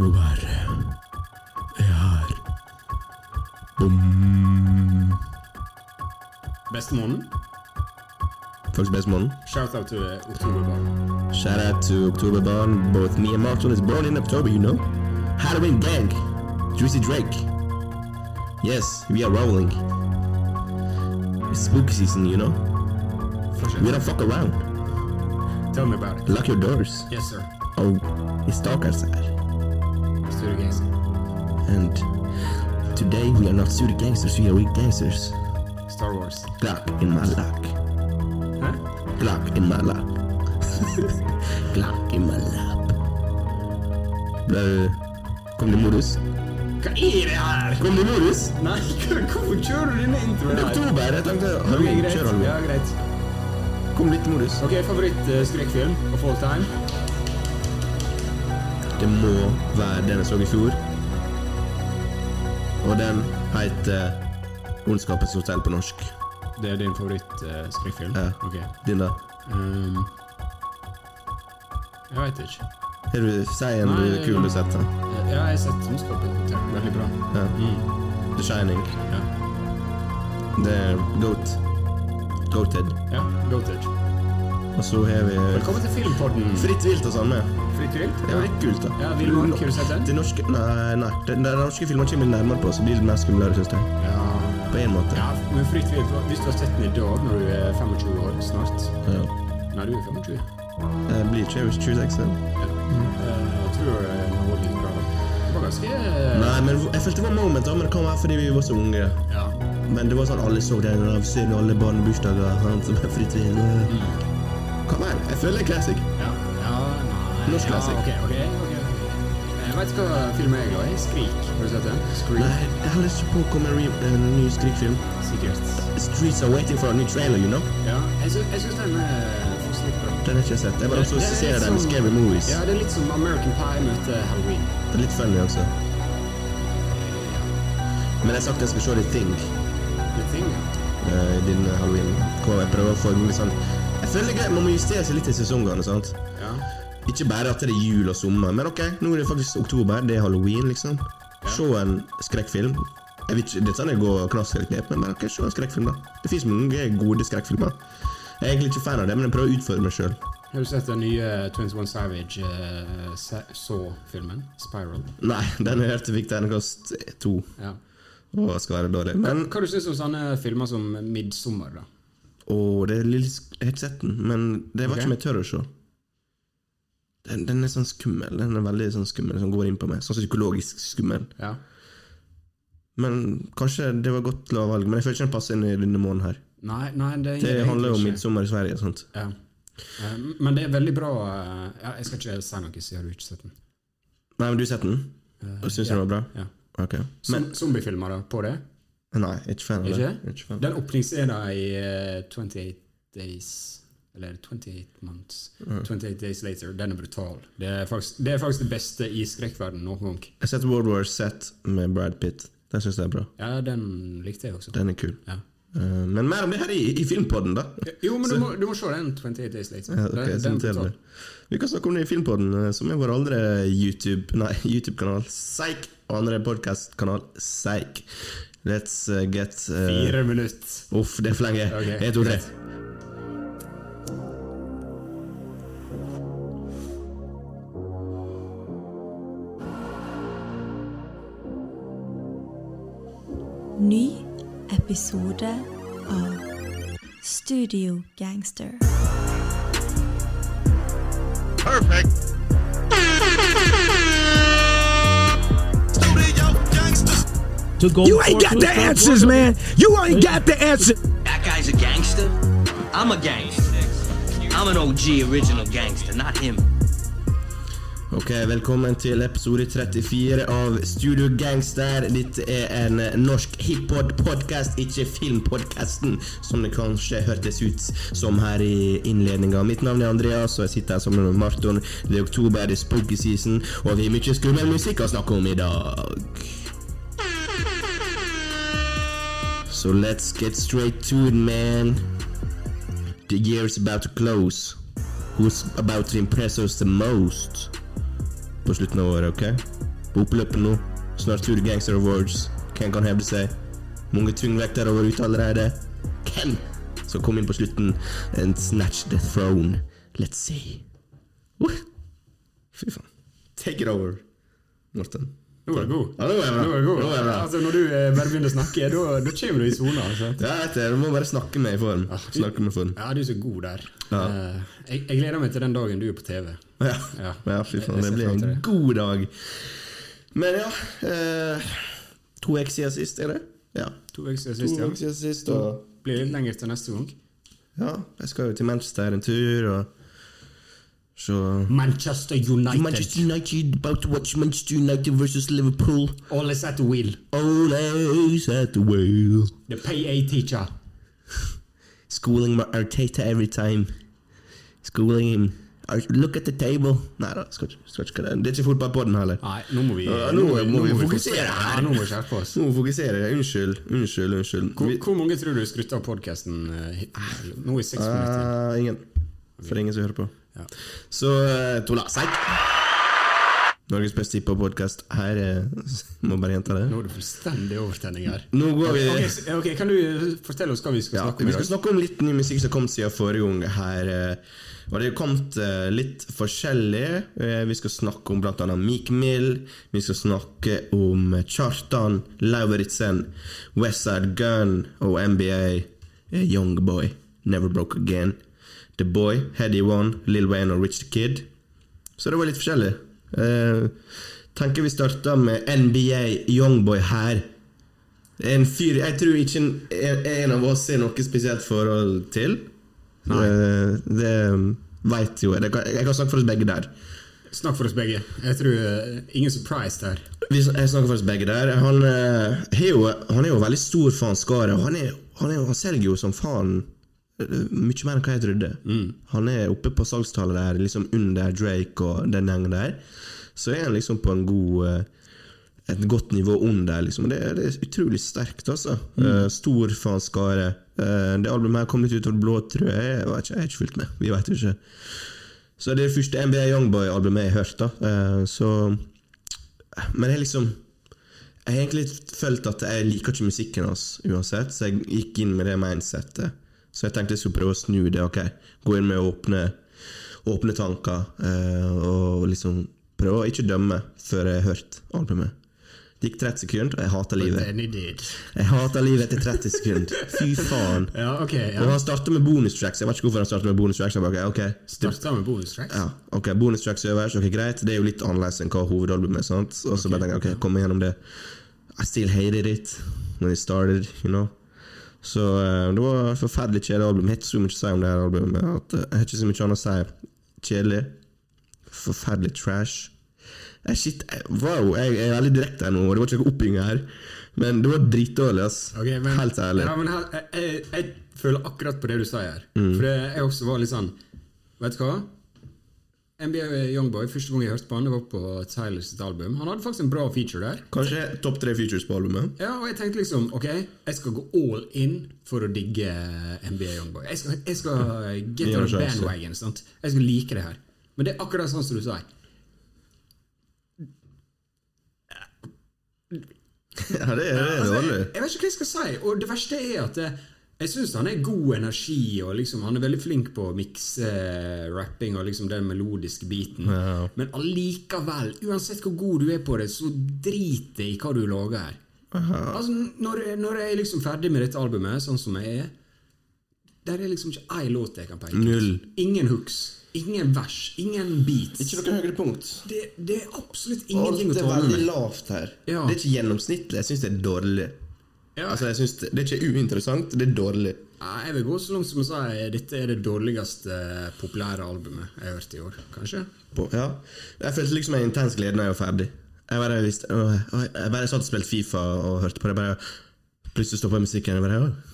Oktober her. Bom. Beste måneden? Faktisk best måneden. Shout out til uh, Oktoberbarn. Shout out to Oktoberbarn. Both me and Martin is born in October, you know. Halloween gang. Juicy Drake. Yes, we are rolling. It's spooky season, you know. We don't fuck around. Tell me about it. Lock your doors. Yes, sir. Oh, it's dark outside. Studio Gangster. And today we are not pseudo gangsters, we are real gangsters. Star Wars. Glock in my lock. Hæ? Glock in my lap. Glock in my lap. Du Kom du i modus? Hva er det her? Kom du i modus? Nei, hva- hvorfor kjører du denne introen er her? oktober. Jeg tenkte Ok, Halloween. greit. Ja, greit. Kom litt modus. Ok, favoritt-skrekkfilm of all time? Det må være den jeg så i fjor. Og den heter Ondskapens hotell på norsk. Det er din favoritt-skrekkfilm? Ja. Okay. Din, da? Um, jeg veit ikke. Har du Si en du kul du har sett? Ja, jeg har sett 'Ondskapens hotell. Veldig bra. Ja. Mm. The Shining. Ja. Er Goat. Goated. ja, Goated. Og så har vi Velkommen til Filmpodden. Fritt vilt og sånn med. Fritt vilt? Er litt kult, da. Ja, Villmark, har du sett den? De norske Nei, nei. De, de norske filmene kommer nærmere på, så blir det mer skumlere, syns jeg. Ja. På en måte. ja, men Fritt vilt, hvis du har sett den i dag, når du er 25 år snart Ja. Nei, du er 25. Jeg blir ikke 26, ja. Ja. Eh, Jeg tror eh, den var like bra. Det var ganske eh, Nei, men jeg følte det var moment, da, men det kan være fordi vi var så unge. Ja. Men det var sånn alle så den, ser du alle barnebursdager, han som er fritt vilt. Mm. Kan være. Jeg føler det er classic. Ja, ja, classic. ok, okay, ok, ok. Jeg vet hva film jeg er glad i. Skrik. Har du sett den? Skrik. Nei, jeg har lyst på å komme en, en ny Skrik-film. Sikkert. Streets are waiting for a new trailer, you know. Ja, jeg, sy jeg synes den er for slitt bra. Den har jeg ikke sett. Jeg bare også det er den med som- scary movies. Ja, det er litt som American Pie møter Halloween. Det er litt funny også. Men jeg har sagt jeg skal se The Thing. The Thing, ja. Uh, din halloween. Hvor jeg prøver å få mulig sånn Jeg føler det er greit, Man må justere seg litt i sesongene. sant? ja. Ikke bare at det er jul og sommer, men ok, nå er det faktisk oktober. Det er halloween, liksom. Se en skrekkfilm. Jeg vet ikke, Det er sånn går knask eller knep, men bare, ok, se en skrekkfilm, da. Det fins mange gode skrekkfilmer. Jeg er egentlig ikke fan av det, men jeg prøver å utfordre meg sjøl. Har du sett den nye 21 Savage uh, Saw-filmen? Spiral? Nei, den jeg hørte fikk terningkast to. Ja. Og skal være dårlig. Men Hva du syns du om sånne filmer som Midtsommer, da? Å, det er litt Jeg har ikke sett den, men det var okay. ikke jeg tør å se. Den, den er sånn skummel. Den er veldig sånn skummel, som går inn på meg. Sånn psykologisk skummel. Ja. Men kanskje det var godt valg, men jeg føler ikke den passer inn i denne måneden her. Nei, nei, det, Det handler jo om midtsommer i Sverige Sant? Ja. Eh, Men det er veldig bra eh, ja, Jeg skal ikke si noe siden du ikke har sett den. Nei, men du har sett den? Eh, Og syns ja. den var bra? Ja. Ok. Som, Men zombiefilmer på det? Nei, ikke fan av det. Ikke? Ikke fan. Den åpningsscenen i eh, 28 Days Eller 28 Months 28 Days Later, den er brutal. Det er faktisk det, er faktisk det beste i skrekkverden noen gang. Jeg har sett World War Z med Brad Pitt. Den syns jeg er bra. Ja, den likte jeg også. Den er kul. Ja. Uh, men mer om det her i, i filmpodden, da. Jo, men du må, du må se den 28 Days Later. Ja, okay, den, den vi. Kan snakke om det i Filmpodden, eh, som er vår andre YouTube Nei, YouTube-kanal. Seik! Og andre podkast-kanal. Seik. Let's uh, get uh, Fire minutter. Uff, det er for lenge. Ok, En, to, tre. Ny episode av Studio Gangster. Perfect. To go You ain't got the answers, man. You ain't got the answer. That guy's a gangster. I'm a gangster. I'm an OG original gangster, not him. Ok, Velkommen til episode 34 av Studio Gangster. Dette er en norsk hiphop-podkast, ikke filmpodkasten, som det kanskje hørtes ut som her i innledninga. Mitt navn er Andreas, og jeg sitter her sammen med Marton. Det er oktober, det er spooky season, og vi har mye skummel musikk å snakke om i dag. So let's get straight to it, man. The year is about to close. Who's about to impress us the most? På slutten av året, ok? på oppløpet nå. Snart tur Gangster Awards. Hvem kan hevde seg? Mange tungvektere vært ute allerede. Hvem skal komme inn på slutten and snatch the throne? Let's see. Uh. Fy faen. Take it over, Morten. Nå er du god. Ja, nå er jeg bra. Nå er god. Nå er bra. Altså, når du eh, bare begynner å snakke, da, da kommer du i sona. sant? Ja. Du må bare snakke med i form. Snakke med form. Ja, du er så god der. Ja. Eh, jeg, jeg gleder meg til den dagen du er på TV. Ja, Ja. ja fy faen. Det blir en det. god dag. Men ja eh, To uker siden sist, er det? Ja. To uker siden sist, ja. siden sist, og Blir litt lenger til neste gang. ja, jeg skal jo til Manchester en tur, og så Manchester United. Manchester United about to watch Manchester United versus Liverpool. All is at the wheel. is at the wheel. The PA teacher. Schooling my Arteta every time. Schooling him. Look at the table. Nei da, skal ikke, det. Det er ikke fotballpodden heller. Nei, nå må vi, Ja, nå må vi fokusere her. Ja, nå må vi skjerpe oss. Nå må vi fokusere. Unnskyld, unnskyld, unnskyld. Hvor, hvor mange tror du skrudde av podkasten nå i seks minutter? Ah, ingen. For det er ingen som hører på. Ja. Så uh, Tola Seid. Norges beste hiphop-podkast. Her eh, Må bare gjenta det. Nå er det fullstendig overtenning her. Nå går vi okay, s- ok, Kan du fortelle oss hva vi skal ja, snakke om Vi skal snakke om litt ny musikk som kommet siden forrige gang her. eh, Og det har kommet eh, litt forskjellig. Eh, Vi skal snakke om annet Meek Mill. Vi skal snakke om Kjartan Lauritzen, Westside Gun og NBA Young Youngboy. Never Broke Again. The Boy, Heady One, Lil Wayne og Rich the Kid. Så det var litt forskjellig. Eh, tenker vi starter med NBA Youngboy her. En fyr jeg tror ikke en, en av oss har noe spesielt forhold til. Eh, det veit jo jeg. Kan- Jeg kan snakke for oss begge der. Snakk for oss begge. Jeg tror uh, Ingen surprise der. Vi, jeg snakker for oss begge der. Han, uh, er, jo, han er jo veldig stor faen skare. Han, er, han, er, han selger jo som faen eh, mye mer enn hva jeg trodde. Han er oppe på salgstallet der, liksom under Drake og den gjengen der. Så er han liksom på en god eh, et godt nivå under. Liksom. Det, det er utrolig sterkt, altså. Eh, stor fanskare. Uh. Det albumet her kom litt ut av det blå, tror jeg. Jeg, ikke, jeg har ikke fulgt med. Vi veit ikke. Så det er det første NBA Youngboy-albumet jeg har hørt. da Uh, Så Men jeg liksom Jeg har egentlig følt at jeg liker ikke musikken hans uansett, så jeg gikk inn med det mindsettet. Så jeg tenkte jeg skulle prøve å snu det. ok Gå inn med åpne, åpne tanker eh, og liksom prøve å ikke dømme før jeg har hørt albumet. Det gikk 30 sekunder, og jeg hater livet. Jeg hater livet etter 30 sekunder. Fy faen. Ja, ok. Og han starta med bonustracks. Jeg vet ikke hvorfor han starta med bonustracks. Jeg bare, ok, ok, Starta med bonus tracks. ja, ok, bonustracks øverst, ok, greit. Det er jo litt annerledes enn hva hovedalbumet er. sant? Og så bare tenker jeg, ok, kom igjennom det. I still hated it when it started, you know. Så eh, det var et forferdelig kjedelig album. Jeg har ikke så mye å si om det her albumet. At, eh, jeg har ikke så mye annet å si. Kjedelig. Forferdelig trash. Jeg, shit, eh, wow, jeg er veldig direkte her nå, og det var ikke noe oppbygging her. Men det var dritdårlig, ass. Okay, men, Helt ærlig. Ja, men her, jeg, jeg, jeg føler akkurat på det du sier her. Mm. For jeg også var litt sånn Vet du hva? NBA Youngboy, første gang jeg hørte på han, det var på Tylers sitt album. Han hadde faktisk en bra feature der. Kanskje topp tre features på albumet. Ja, og jeg tenkte liksom Ok, jeg skal gå all in for å digge NBA Youngboy. Jeg skal, jeg skal get on bandwagon. Sant? Jeg skal like det her. Men det er akkurat sånn som du sier. Ja, det er, det Altså, jeg, jeg vet ikke hva jeg skal si. Og det verste er at eh, jeg syns han er god energi, og liksom, han er veldig flink på å mikse eh, rapping og liksom den melodiske biten. Ja. Men allikevel, uansett hvor god du er på det, så drit det i hva du lager. Altså, når, når jeg er liksom ferdig med dette albumet, sånn som jeg er, der er liksom ikke én låt jeg kan peke på. Ingen hooks, ingen vers, ingen beats. Ikke noe høydepunkt. Det, det er absolutt ingenting å er ta med veldig lavt her. Ja. Det er ikke gjennomsnittlig. Jeg syns det er dårlig. Ja. Altså, jeg synes det, det er ikke uinteressant, det er dårlig. Ja, jeg vil gå så langt som å si dette er det dårligste populære albumet jeg har hørt i år. Kanskje? På, ja. Jeg følte liksom en intens glede når jeg var ferdig. Jeg bare, visste, åh, åh, jeg bare satt og spilte Fifa og hørte på det. Bare, plutselig stoppa musikken. Jeg bare, «Åh,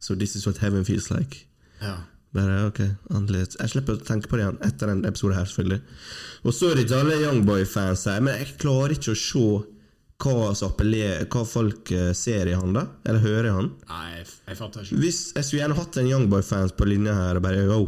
So this is what heaven feels like. Ja. Bare, ok, annerledes. Jeg slipper å tenke på det igjen etter den episoden her, selvfølgelig. Og sorry til alle Youngboy-fans her, men jeg klarer ikke å se hva, appellerer, hva folk eh, ser i han, da. Eller hører i han. Nei, jeg, jeg fatter ikke. Hvis Jeg skulle gjerne hatt en Youngboy-fans på linja her og bare yo,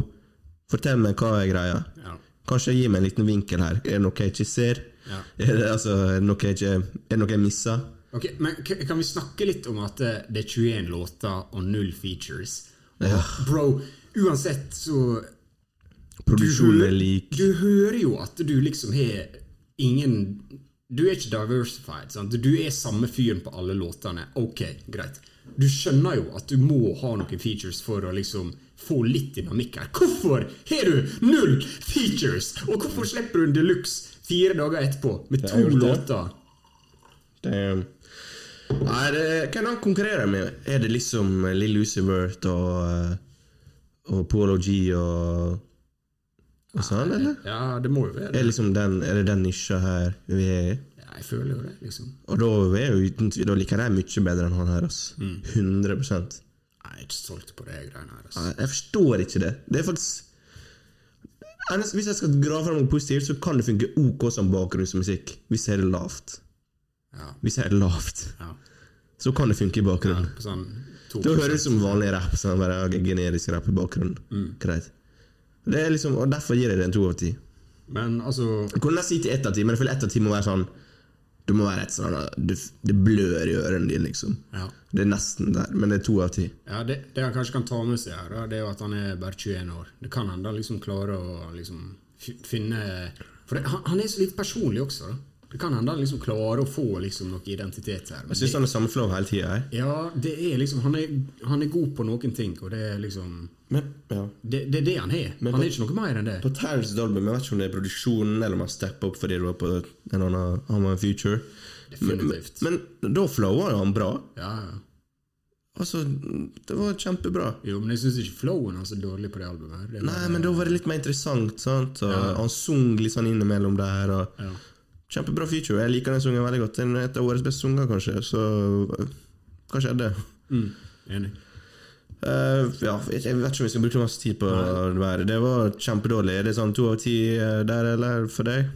fortell meg hva er greia. Ja. Kanskje gi meg en liten vinkel her. Er det noe jeg ikke ser? Ja. Er det, altså, er det noe jeg ikke Er det noe jeg misser? Ok, men Kan vi snakke litt om at eh, det er 21 låter og null features? Og, Bro, uansett så Produksjonen er lik. Du hører jo at du liksom har ingen Du er ikke diversified. Sant? Du er samme fyren på alle låtene. Ok, greit. Du skjønner jo at du må ha noen features for å liksom få litt dynamikk her. Hvorfor har du null features?! Og hvorfor slipper du en deluxe fire dager etterpå med to låter? Damn. Nei, det, hvem han konkurrerer med? Er det liksom Lill Vert og, eh, og Polo G og, og han, eller? Ja, det må jo være Er, det. liksom den, er det den nisja her vi er i? Ja, jeg føler jo det, liksom. Og da, er jo uten tvil, da liker jeg mye bedre enn han her. ass. 100 Nei, Jeg er ikke solgt på det greiene her. Altså. Jeg forstår ikke det. Det er faktisk Hvis jeg skal grave fram noe positivt, så kan det funke ok som bakgrunnsmusikk. Hvis jeg er det lavt. Ja. Hvis jeg er det lavt, Ja. så kan det funke i bakgrunnen. Ja, sånn Da høres det ut som vanlig rapp. Sånn bare generisk rapp i bakgrunnen. Greit. Det er liksom, og Derfor gir jeg det en to av ti. Men altså Jeg kunne nesten til ett av ti, men jeg føler ett av ti må være sånn Det må være et sånn Det, det blør i ørene dine, liksom. Ja. Det er nesten der, men det er to av ti. Ja, det, det han kanskje kan ta med seg her, det er jo at han er bare 21 år. Det kan hende han liksom klarer å liksom finne For det, han, han er så litt personlig også, da. Det kan hende han liksom klarer å få liksom noe identitet her. Jeg syns han er samme flow hele tida. Ja, det er liksom han er, han er god på noen ting, og det er liksom Men ja. Det, det er det han er. Men han på- er ikke noe mer enn det. På Terrence album, jeg vet ikke om det er produksjonen eller om han stepper opp fordi det var på en annen Han var en future. Definitivt. men, men da flower han bra. Ja, ja. Altså, det var kjempebra. Jo, men jeg syns ikke flowen hans er dårlig på det albumet. Det Nei, men da var det litt mer interessant, sant? Og Ja. han sang litt sånn innimellom der. Og ja. Kjempebra feature. Jeg liker den sangen veldig godt. Den er et av årets beste sanger, kanskje. Så hva skjedde? mm, Enig. Uh, ja, jeg jeg vet ikke om vi skal bruke masse tid på det. der. Det var kjempedårlig. Er det sånn to av ti eh, der, eller for deg?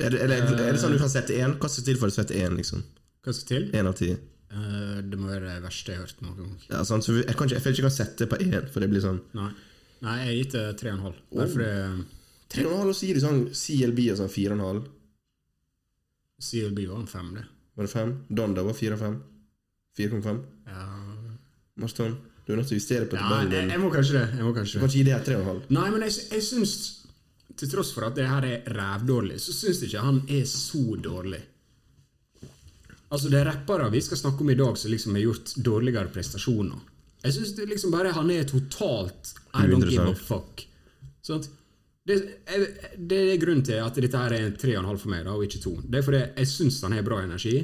Er det, eller, er det sånn du kan sette én? Hva skal til for å sette én, liksom? Hva skal til? Én av ti? Eh, det må være det verste jeg har hørt noen gang. Ja, sånn, Så jeg, jeg føler ikke jeg kan sette på én, for det blir sånn Nei, Nei jeg har gitt det tre og en halv. Bare Oh. fordi Tre og en halv, og så gir de sånn CLB og sånn fire og en halv. CLB var en fem, det. Var det fem? Donda var fire og fem. 4,5. Ja, Marston, du er nødt til å justere på tabellen jeg, Ja, jeg må kanskje det. Jeg må Du kanskje kan det. ikke gi det her tre og en halv. Nei, men jeg, jeg syns Til tross for at det her er rævdårlig, så syns jeg ikke han er så dårlig. Altså, det er rappere vi skal snakke om i dag som liksom har gjort dårligere prestasjoner. Jeg syns liksom bare han er totalt I don't give a fuck. Sant? Det, jeg, det er grunnen til at dette her er en tre og en halv for meg, da, og ikke to. Det er fordi jeg syns han har bra energi,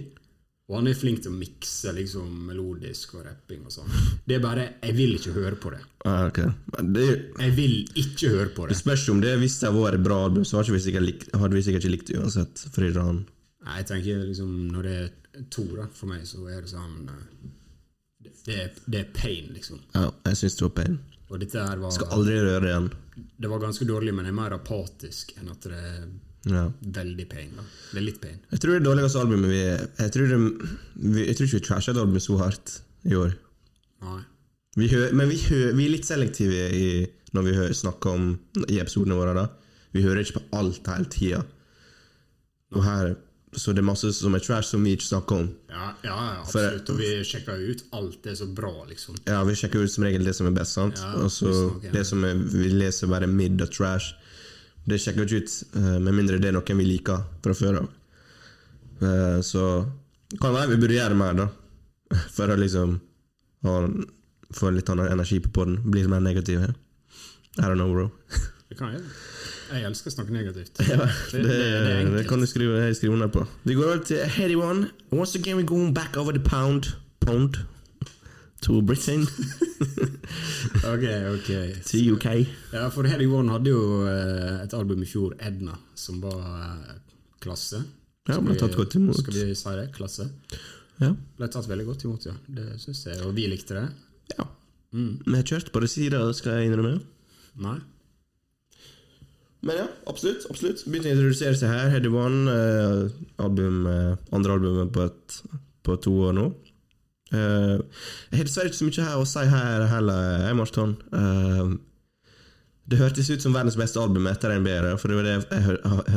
og han er flink til å mikse liksom, melodisk og rapping og sånn. Det er bare Jeg vil ikke høre på det. Ah, okay. Men det, Jeg vil ikke høre på det det. spørs om det hvis det hadde vært bra album, så hadde vi sikkert, likt, hadde vi sikkert ikke likt det uansett. Fordi han Nei, jeg tenker liksom Når det er to, da, for meg, så er det sånn eh, Det, det, er, det er pain, liksom. Ja, jeg syns det var pain. Og dette her var Skal aldri røre det igjen. Det var ganske dårlig, men det er mer apatisk enn at det er Ja. veldig pain. da Det er litt pain. Jeg tror det dårligste albumet vi Jeg tror, det, vi, jeg tror ikke vi trasha et album så hardt i år. Nei. Vi hø, men vi, hø, vi er litt selektive i, når vi hø, snakker om i episodene våre. da Vi hører ikke på alt hele tida. Og her Så det er masse som er trash som vi ikke snakker om. Ja, ja, ja For- Og vi sjekker ut alt det er så bra, liksom. Ja, Vi sjekker ut som regel det som er best, sant? Ja, og så det som er, vi leser bare midd og trash. Det sjekker vi ikke ut, eh, med mindre det er noen vi liker fra før av. Eh, Så kan være vi burde gjøre mer, da. For å liksom ha, få litt annen energi på podden. Bli mer negativ. I don't know, bro. Det kan jeg. Jeg elsker å snakke negativt. Ja, det, det, det, det kan du skrive, jeg skrive under på. Vi går over til Heady One. Once again we're going back over the pound. Pound. To Britain. Ok, ok. To UK. Ja, for Heady One hadde jo eh, et album i fjor, Edna, som var eh, klasse. Ja, ble tatt godt imot. Skal vi si det? Klasse. Ja. Ble tatt veldig godt imot, ja. Det syns jeg. Og vi likte det. ja. Vi har kjørt på det sida, skal jeg innrømme. Nei? Men ja, absolutt. absolutt Begynte å introdusere seg her. Heady One, eh, album, eh, andre albumet på, et, på to år nå. Eh, jeg har dessverre ikke så mye her å si her heller, jeg. Eh, Det hørtes ut som verdens beste album etter NBA, bedre, for det var det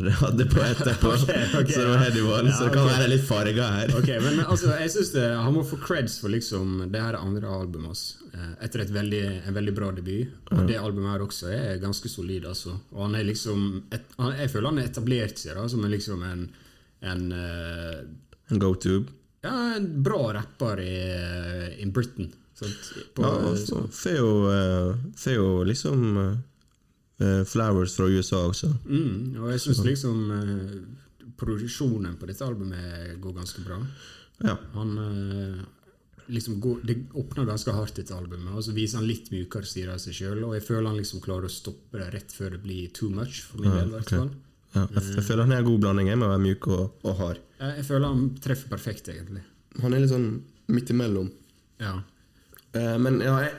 jeg hadde på etterpå. okay, okay, så det var. Heady One, Ja, så det kan okay. være litt farger her. Ok, men altså, jeg synes det, Han må få creds for liksom det her andre albumet hans. eh, Etter et veldig, en veldig bra debut. Og det albumet her også er ganske solid. altså. Og han er liksom et, han, Jeg føler han har etablert seg da, som en, liksom en, en uh, En go-to. ja, en bra rapper i, in Britain. Sant? På, Ja, altså, får jo, eh, liksom eh, eh, Flowers fra USA også. mm, og jeg syns liksom eh, produksjonen på dette albumet går ganske bra. Ja. Han eh, liksom går, Det åpner ganske hardt dette albumet, og så viser han litt mykere sider av seg sjøl. Og jeg føler han liksom klarer å stoppe det rett før det blir too much, for min Ja, del. i hvert ok. fall. Ja, jeg, jeg føler han er en god blanding med å være mjuk og, og hard. Jeg, jeg føler han treffer perfekt, egentlig. Han er litt sånn midt imellom. Ja. Eh, men ja, jeg,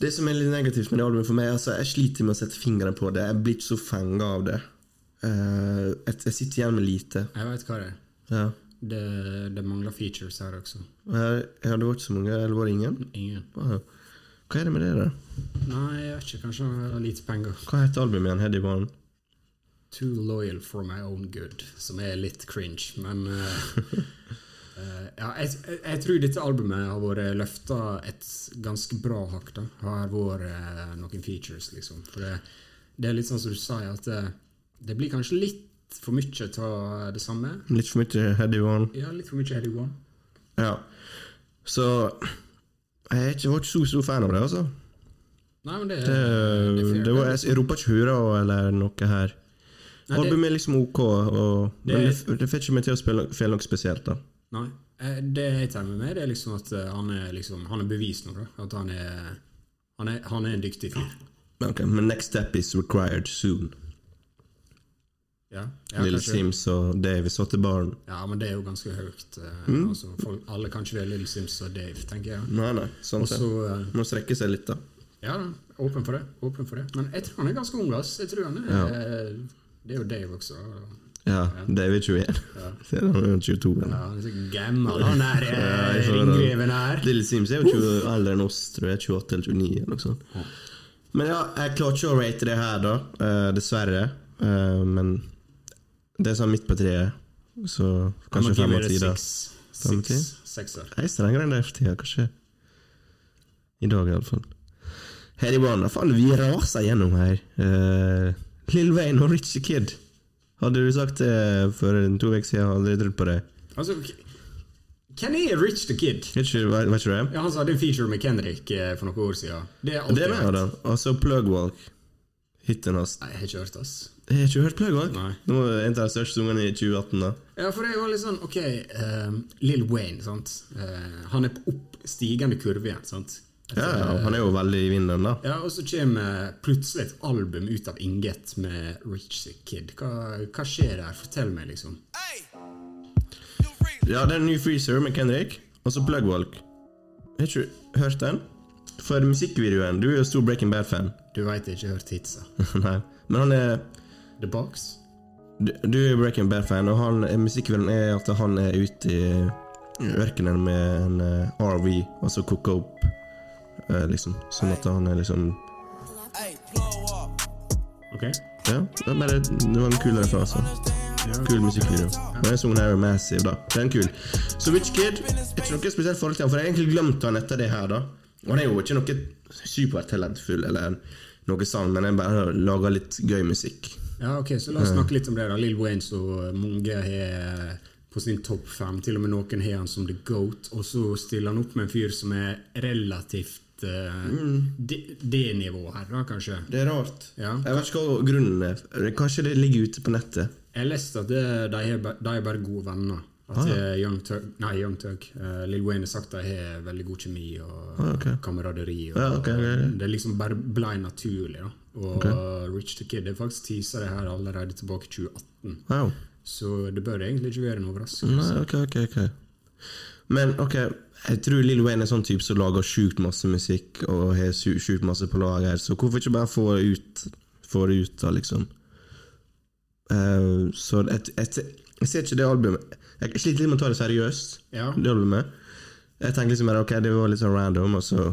det som er litt negativt med det albumet for meg, altså, jeg sliter med å sette fingeren på det. Jeg blir ikke så fenga av det. Uh, jeg, jeg sitter igjen med lite. Jeg veit hva det er. Ja. Det, det mangler features her også. Ja, det var vært så mange, eller var det ingen? Ingen. Ah, Hva er det med det, da? Nei, jeg vet ikke. Kanskje han har lite penger. Hva heter albumet igjen? Heddy One? Too loyal for my own good, som er litt cringe, men eh, eh, ja, jeg, jeg, tror dette albumet har vært løfta et ganske bra hakk. da Har vært eh, noen features, liksom. For det, det er litt sånn som du sier, at det, det blir kanskje litt for mye av det samme. Litt for mye Heady One? Ja, litt for mye Eddie One. Ja. Så jeg har ikke vært så stor fan av det, altså. Nei, men det, Det, det er det var, jeg roper ikke hurra eller noe her. Det- Albumet er liksom ok, og, men Det- det, det får ikke meg til å spille, noe spesielt. da Nei. eh, Det jeg tar med meg, det er liksom at eh, han er, liksom, han er bevist nå, da. At han er, han er, han er en dyktig fyr. Ok, Men next step is required soon. Ja, ja, Little kanskje. Sims og Dave satt til barn Ja, men det er jo ganske høyt. eh, Mm. Altså, folk, alle kan ikke være Little Sims og Dave, tenker jeg. Nei, nei, sant Også, det. Må strekke seg litt, da. Ja, åpen for det. Åpen for det. Men jeg tror han er ganske ung, ass. Jeg tror han er, ja. Det er jo Dave også. Ja, David er 21. Ja. han er 22. Ja, han er så gammel, han er Ja, eh, ringreven her. Little Sims er jo 20 eldre enn oss, tror jeg. 28 eller 29 eller noe sånt. Men ja, jeg klarer ikke å rate det her, da. Uh, dessverre. Uh, men det er sånn midt på treet. Så kanskje fem av ti, da. Sekser. Jeg er strengere enn det for tida, kanskje. I dag, iallfall. Heady One, faen, vi raser gjennom her. Uh, Lill Wayne og Richie Kid. Hadde du sagt det for to uker siden, hadde jeg trodd på det. Altså, k- hvem er Rich the Kid? Vet ikke, ikke det? Ja, Han hadde en feature med Kendrick eh, for noen år siden. Det er alltid Det er med, da. Altså Plugwalk. Hiten hans. Nei, jeg har ikke hørt, ass. Jeg har ikke hørt Plugwalk. Det var en av de største sangene i 2018. da Ja, for det var litt sånn Ok, um, Lill Wayne, sant. Uh, han er på oppstigende kurve igjen, sant. Ja, ja, Han er jo veldig i vinden, da. Ja, Og så kommer plutselig et album ut av inget med Rich the Kid. Hva, hva skjer der? Fortell meg, liksom. Ja, Det er en ny Freezer med Kendrick, og så Plugwalk. Har ikke du hørt den? For musikkvideoen Du er jo stor Breaking Bad-fan. Du veit jeg ikke har hørt hitsa. Nei. Men han er The Box? Du, du er Breaking Bad-fan, og han, musikkvideoen er at han er ute i ørkenen med en eh, RV, og så koker opp liksom. Sånn at han er liksom Ok. Ja, det, bare, det var en kul referanse. Kul musikkvideo. Sangen her er massive, da. Den er kul. Så Witch Kid ikke noe spesielt forhold til han, for jeg har egentlig glemt han etter det her, da. Og han er jo ikke noe supertalentfull eller noe sånn, men jeg bare lager litt gøy musikk. Ja, ok, Så la oss snakke litt om det. da Lill Wayne så mange har på sin topp fem. Til og med noen har han som the goat. Og så stiller han opp med en fyr som er relativt eh, det, det nivået her, da, kanskje. Det er rart. Ja. Jeg vet ikke hva grunnen er. Kanskje det ligger ute på nettet. Jeg leste at det, de, er, de er bare gode venner. At Ah, ja. eh, Young Tug. Uh, Lill Wayne har sagt de har veldig god kjemi og Ah, okay. kameraderi. Og, Ja, okay, okay, ok. Det liksom bare blei naturlig. da Og Rich the Kid er faktisk teasa det her allerede tilbake i 2018. Wow. Så det bør egentlig ikke være en overraskelse. Nei, ok, ok, ok. Men ok, jeg tror Lil Wayne er sånn type som lager sjukt masse musikk og har sjukt masse på lager, så hvorfor ikke bare få det ut, få det ut da, liksom? Uh, så jeg, jeg, jeg ser ikke det albumet Jeg sliter litt med å ta det seriøst, Ja. det albumet. Jeg tenker liksom bare ok, det var litt sånn random, og så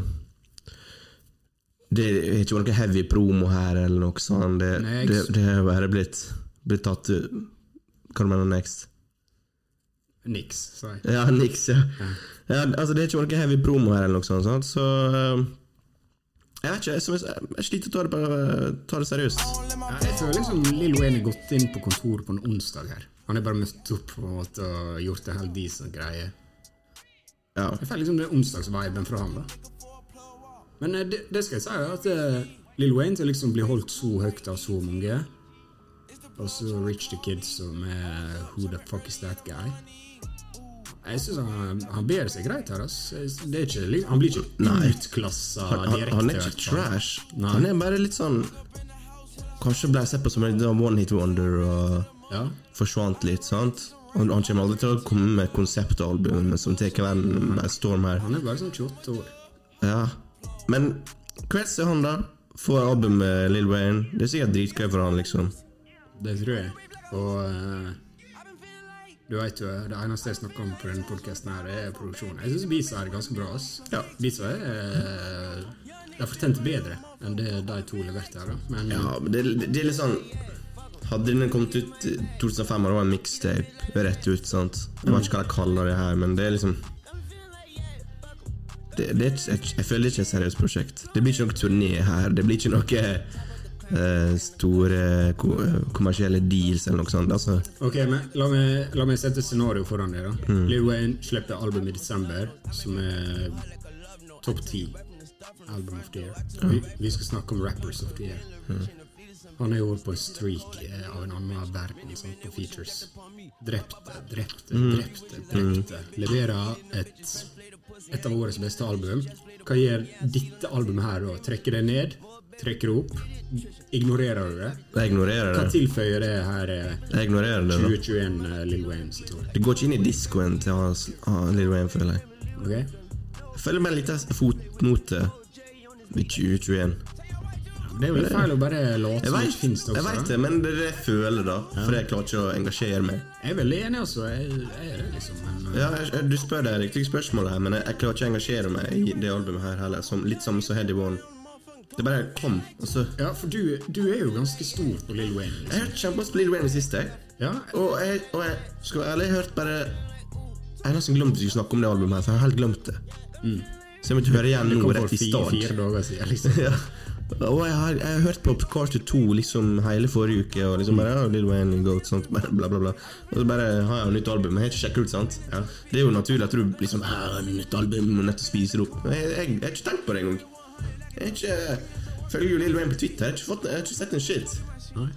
Det er ikke noe heavy promo her eller noe sånt. Det, har det, det bare blitt, blitt tatt Hva Hva du mener next? Niks, sa jeg. Ja, niks, ja. ja. Altså, det er ikke noe heavy promo her eller noe sånt, sant? så eh, Jeg vet ikke, jeg, jeg, jeg sliter å ta det, bare, ta det seriøst. Ja, jeg føler liksom Lill Wayne har gått inn på kontoret på en onsdag her. Han er bare møtt opp på en måte og gjort en helt decent greie. Ja. Jeg føler liksom er onsdagsviben fra han, da. Men eh, det, det skal jeg si, at uh, Lill Wayne til liksom blir holdt så høyt av så mange, og så Rich the Kid som er Who the fuck is that guy? Jeg syns han, han bærer seg greit her. er ikke, han blir ikke utklassa han, direkte. han er ikke trash. Nei. Han er bare litt sånn Kanskje ble sett på som en sånn one hit wonder og Ja. forsvant litt, sant? Han, han kommer aldri til å komme med konseptalbum som tar verden med storm her. Han er bare sånn 28 år. Ja. Men hvordan er han, da. Får album med Lill Wayne. Det er sikkert dritgøy for han, liksom. Det tror jeg. Og eh, du vet jo, det eneste jeg snakker om på denne podkasten, er produksjonen. Jeg syns Bisa er ganske bra. ass. Ja. Bisa er eh, De har fortjent bedre enn det de to leverte her. Men Ja, men det, det, er litt sånn Hadde den kommet ut i 2005, og det var en mixtape rett ut, sant Jeg vet ikke hva de kaller det her, men det er liksom det, det er, jeg, jeg føler det ikke er et seriøst prosjekt. Det blir ikke noe turné her. Det blir ikke noe store ko, kommersielle deals eller noe sånt. Altså, Ok, men la meg, la meg sette et scenario foran deg. da. Mm. Lil Wayne slipper album i desember, som er topp ti album of the year. Vi, vi skal snakke om rappers of the year. Mm. Han er jo på en streak eh, av en annen verden sånn, på features. Drepte, drepte, Mm. drepte, drepte. Leverer et, et av årets beste album. Hva gjør dette albumet her da? Trekker det ned? Trekker opp? Ignorerer du det? jeg ignorerer det. Hva tilføyer det her eh, Jeg ignorerer det 2021 uh, Lil Wayne sitt år? Det går ikke inn i diskoen til hans- ah, Lil Wayne, føler jeg. Ok? Jeg føler meg litt fotnote i 2021. Det er jo litt feil å bare late som det finnes det jeg veit vet det, men det er det jeg føler, da. For jeg klarer ikke å engasjere meg. Jeg er veldig enig, altså. Jeg, jeg liksom. Men, uh, Ja, jeg- Du spør det riktige spørsmålet her, men jeg, jeg klarer ikke å engasjere meg i det albumet her heller. Som, litt samme som Heady One. Det bare kom. Og så ja, for du, du er jo ganske stor på Lil Wayne. Jeg har hørte kjempemasse på Lil Wayne siste. jeg. Ja, Og jeg, og jeg skal være ærlig, jeg har hørt bare Jeg har nesten glemt at vi skulle snakke om det albumet her, for jeg har helt glemt det. Så jeg måtte høre igjen nå rett i stad. fire dager siden. Liksom. ja. Og jeg har, jeg har hørt på Carter 2 liksom hele forrige uke, og liksom bare ja, Lil Wayne, Goat, sånt, bare bla, bla, bla. Og så bare har jeg et nytt album. Jeg har ikke sjekket ut, sant? Ja. Det er jo naturlig at du liksom «Ah, nytt album, og nettopp til å spise det opp. Jeg, jeg, jeg har ikke tenkt på det engang. Jeg har ikke følger jo Lil Wayne på Twitter. Jeg har ikke, fått, jeg har ikke sett en shit. Nei.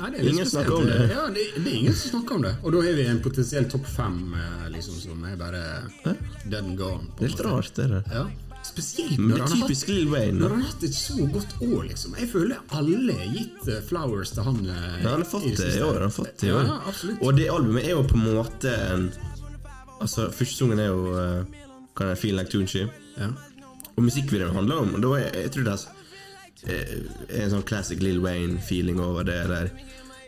Nei, det er Ingen snakker om det. Ja, det, det er ingen som snakker om det. Og da har vi en potensiell topp fem eh, liksom, som er bare dead and gone. på Det er litt rart, det der. Ja. Spesielt når han, har hatt, når han har hatt et så godt år, liksom. Jeg føler alle har gitt eh, flowers til han. eh, Ja, han har fått det i år. Han har fått det i år. Ja. Og det albumet er jo på en måte en Altså, første sangen er jo uh, Kan jeg Feel Like Tunchi. Ja. Og musikkvideoen handler om da er, Jeg tror det er, eh, en sånn classic Lil Wayne-feeling over det der.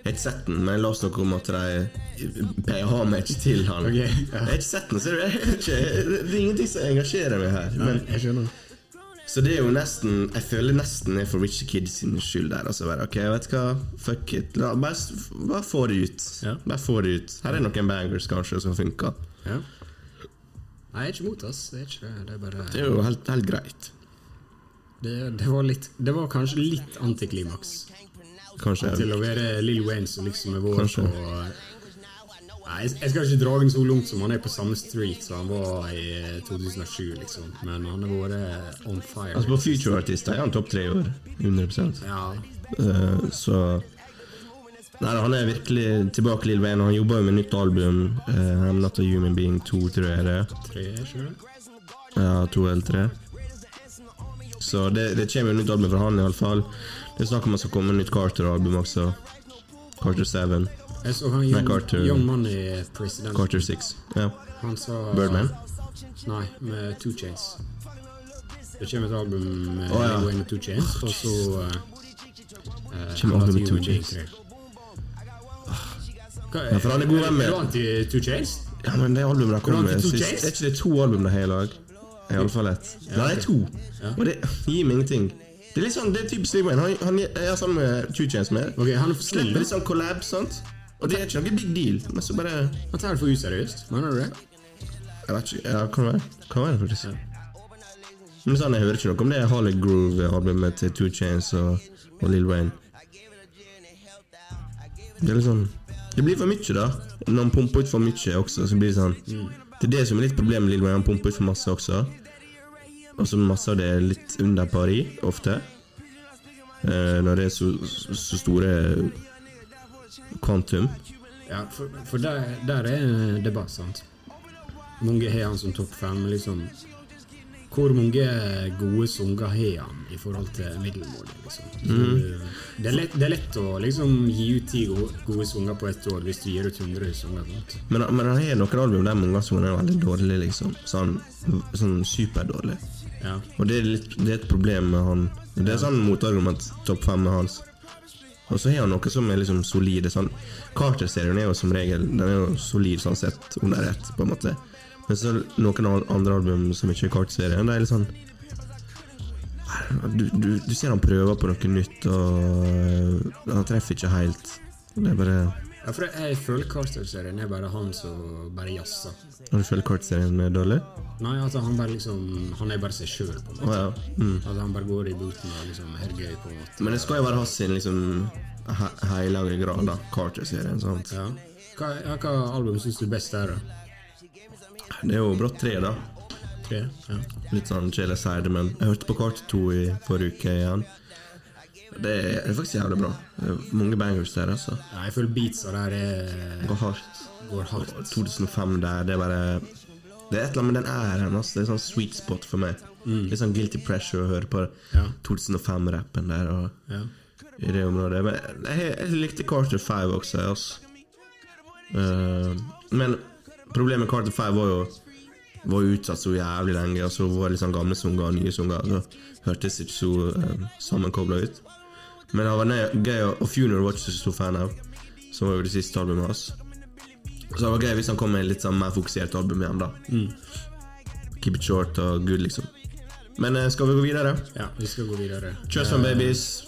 Jeg har ikke sett den, men jeg leste noe om at de pleier homage til han. Okay, ja. Jeg har ikke sett den, så det er, ikke, det er ingenting som engasjerer meg her. Men, Men, jeg skjønner. så det er jo nesten Jeg føler nesten er for Richie Kids sin skyld der. Altså bare, ok, vet du hva, fuck it. La, bare, bare få det ut. Ja. Bare få det ut. Her er noen bangers kanskje som funker. Ja. Nei, jeg er ikke mot oss. Det er ikke det. Er bare Det er jo helt, helt greit. det, det, var litt, det var kanskje litt antiklimaks Kanskje. til å være Lill Wayne som liksom er vår Kanskje. på Nei, jeg skal ikke dra den så langt som han er på samme streak som han var i 2007, liksom. Men han har vært on fire. Altså På Future Artister er han topp tre i år. 100% Ja, Uh, Så Nei, han er virkelig tilbake, Lill Wayne. Han jobber jo med nytt album. Uh, I'm Not A Human Being 2, tror jeg det er. tre? Ja, to eller tre. Så det, det kommer jo nytt album fra han, iallfall. Det er snakk om at det skal komme nytt Carter-album også. Carter 7. Jeg så han Young, Carter- Young Money president. Carter 6. Ja. Han sa Birdman? Nei, med Two Chains. Det kommer et album med oh, ja. Two Chains, og så uh, Kommer album med Two Chains. Ja, for han er god venn med- Er anti Two Chains? ja, men det albumet der kom med sist? Er ikke det to album de har i lag? Iallfall ett. Nei, det er to. Og det gir meg ingenting. Det er litt sånn, det er typisk Lil Wayne. Han, han er sammen med Two Chainz mer. Okay, han er Slipper litt sånn collab, sant? Og det er ikke noe big deal. Men så bare Han tar det for useriøst. Mener du det? Jeg vet ikke. Ja, kan være. Kan være, faktisk. Men sånn, jeg hører ikke noe om det Harley Groove-albumet til Two Chainz og, og Lil Wayne. Det er litt sånn Det blir for mye, da. Når han pumper ut for mye også, så blir det sånn Det er det som er litt problemet med Lill Wayne. Han pumper ut for masse også. Og så masse av det er litt under pari, ofte. Eh, når det er så, så store kvantum. Ja, for, for der, der er det debatt, sant. Mange har han som topp fem. Liksom. Hvor mange gode sanger har han i forhold til middelmålet? Liksom. Mm. Det, er lett, det er lett å liksom, gi ut ti gode, gode sanger på ett år hvis du gir ut 100 sanger. Men, men han har noen album der mange sanger er veldig dårlige, liksom. Sånn, sånn superdårlig. Ja. Og det er, litt, det er et problem med han. Det er sånn motargument topp fem med hans. Og så har han noe som er liksom solide. Sånn. Carter-serien er jo som regel Den er jo solid sånn sett under ett, på en måte. Men så noen andre album som ikke er Carter-serien, det er litt sånn du, du, du ser han prøver på noe nytt, og øh, han treffer ikke helt. Det er bare Ja, for jeg, føler Carter-serien er bare han som bare jazzer. Har du følt Carter-serien er dårlig? Nei, altså han bare liksom Han er bare seg sjøl, på en måte. måte. ja. Mm. Altså han bare går i booten og liksom har gøy, på en måte. Men det skal jo være hans sin liksom he hellige grad, da. Carter-serien. sant? Ja. Hva, hva album syns du er best der, da? Det er jo brått tre, da. Tre? Ja. Litt sånn Chela Side, men jeg hørte på Carter 2 i forrige uke igjen. Det er faktisk jævlig bra. Mange bangers der, altså. ja jeg føler beatsa der er Går hardt. går hardt. 2005 der, det er bare Det er et eller annet med den æren, altså. Det er sånn sweet spot for meg. Litt sånn guilty pressure å høre på Ja. 2005-rappen der. og Ja. i det området. Men jeg, jeg likte Carter 5 også. Altså. Uh, men problemet med Carter 5 var jo var utsatt så jævlig lenge, og så var det sånn gamle sanger og nye sanger. Så hørtes ikke så um, sammenkobla ut. Men det var gøy, og- Funeral var ikke så stor fan av, som var jo det siste albumet hans. Så det var gøy hvis han kom med litt sånn mer fokusert album igjen, da. Keep it short og good, liksom. Men eh, skal vi gå videre? ja, vi skal gå videre. Trust Fund Babies.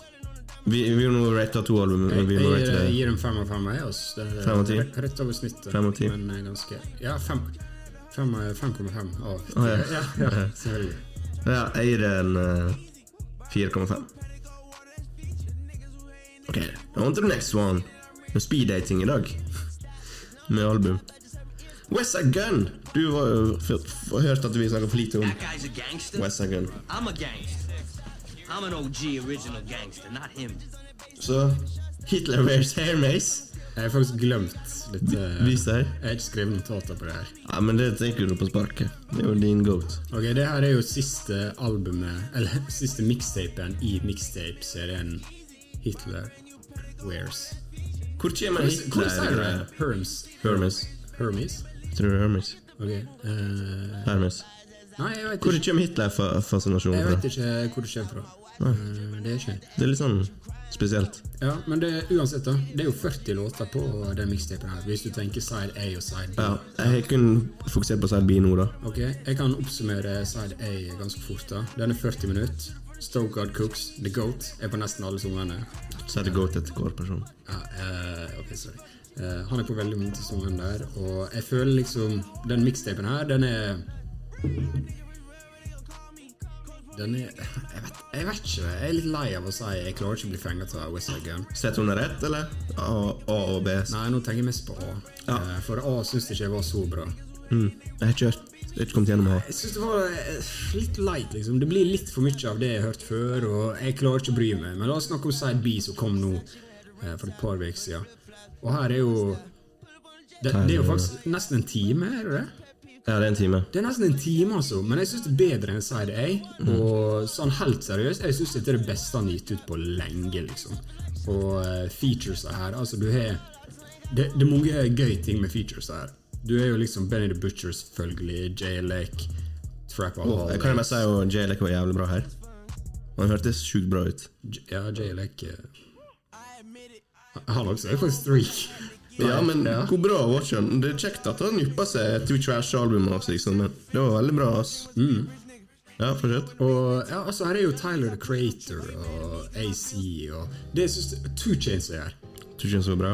Vi, vi må rate to album. Jeg, Vi jeg, må gir, jeg gir dem fem av fem. Jeg, altså. Det er Fem av ti? Rett, over snittet. Fem av ti? Men eh, ganske Ja, fem. Fem, eh, 5,5 av fem, Å, ja. ja, ja, selvfølgelig. Ja, jeg gir en uh, 4,5. Ok, on to the next one. Med speeddating i dag. Med album. Westside Gun! Du har jo hørt at vi snakker for lite om guy's a Gun. I'm a gangster. I'm an OG original gangster, not him. Så Hitler wears hair mace. Jeg har faktisk glemt litt uh, Vis deg. Jeg har ikke skrevet notater på det her. Ja, men det tenker du på sparket. Det er jo din goat. Ok, Det her er jo siste albumet Eller siste mixtapen i mixtape-serien Hitler Wears. Hvor kommer Hvor sier du det? Hermes. Hermes? Hermes. Hermes? Tror du Hermes? Ok. Uh, Hermes. Nei, jeg vet Hvor ikke. kommer Hitler-fascinasjonen fra? Jeg vet ikke hvor det kommer fra. Nei. det er ikke Det er litt sånn spesielt. Ja, men det, uansett, da. Det er jo 40 låter på den mixtapen her, hvis du tenker side A og side B. Ja, jeg kun fokusert på side B nå, da. Ok, Jeg kan oppsummere side A ganske fort. da Den er 40 minutter. Stokard Cooks, The Goat, er på nesten alle sangene. Så er det goat etter hver person. Ja, uh, ok, sorry. Uh, han er på veldig mange av sangene der, og jeg føler liksom Den mixtapen her, den er Den er jeg vet, jeg vet ikke. Jeg er litt lei av å si jeg klarer ikke å bli fenget av Westside Gun. Sett under ett, eller? A, A og B? Nei, nå tenker jeg mest på A. Ja. Eh, For A syns jeg ikke var så bra. Mm. Jeg har ikke. Jeg ikke kommet gjennom A. Jeg syns det var eh, litt leit, liksom. Det blir litt for mye av det jeg har hørt før, og jeg klarer ikke å bry meg. Men la oss snakke om Side B, som kom nå eh, for et par uker siden. Og her er jo det, det er jo faktisk nesten en time, er det det? Ja, det er en time. Det er nesten en time, altså, men jeg syns det er bedre enn Side A. Og sånn helt seriøst, jeg syns dette er det beste han har gitt ut på lenge, liksom. Og uh, featuresa her, altså du har det, det er mange gøye ting med featuresa her. Du er jo liksom Benny the Butcher, selvfølgelig, Jay Lake. Trap Åh, jeg kan jo bare si at Jay Lake var jævlig bra her. Han hørtes sjukt bra ut. J- Ja, Jay Lake eh, Han også er faktisk streak. Ja, men Ja. hvor bra var ikke han? Det er kjekt at han yppa seg to Trash-albumet også, liksom, men det var veldig bra, ass. Ja, fortsett. Og ja, altså Her er jo Tyler the Creator og AC og Det syns Two Chains er her. Ikke den er bra.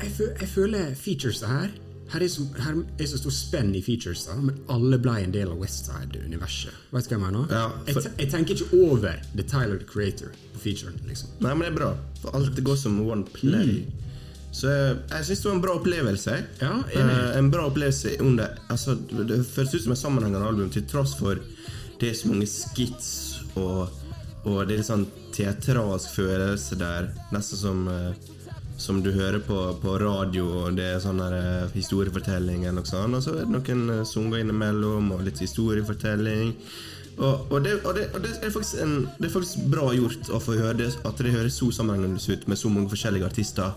Jeg, jeg føler features her her er, så, her er så stor spenn i features, da, men alle ble en del av Westside-universet. Vet du hva jeg mener? Ja, jeg, for- jeg, jeg tenker ikke over The Tyler the Creator på featuren. liksom. Nei, men det er bra. For alt går som one play. Så eh, jeg syns det var en bra opplevelse. Ja. Eh, en bra opplevelse under altså, Det føles ut som et sammenhengende album, til tross for det er så mange skits og, og det er litt sånn teatralsk følelse der. Nesten som eh, som du hører på, på radio, og det er sånn uh, historiefortelling eller noe sånt. Og så er det noen uh, sanger innimellom, og litt historiefortelling. Og, og, det, og, det, og det, er en, det er faktisk bra gjort å få høre det, at det høres så sammenhengende ut med så mange forskjellige artister.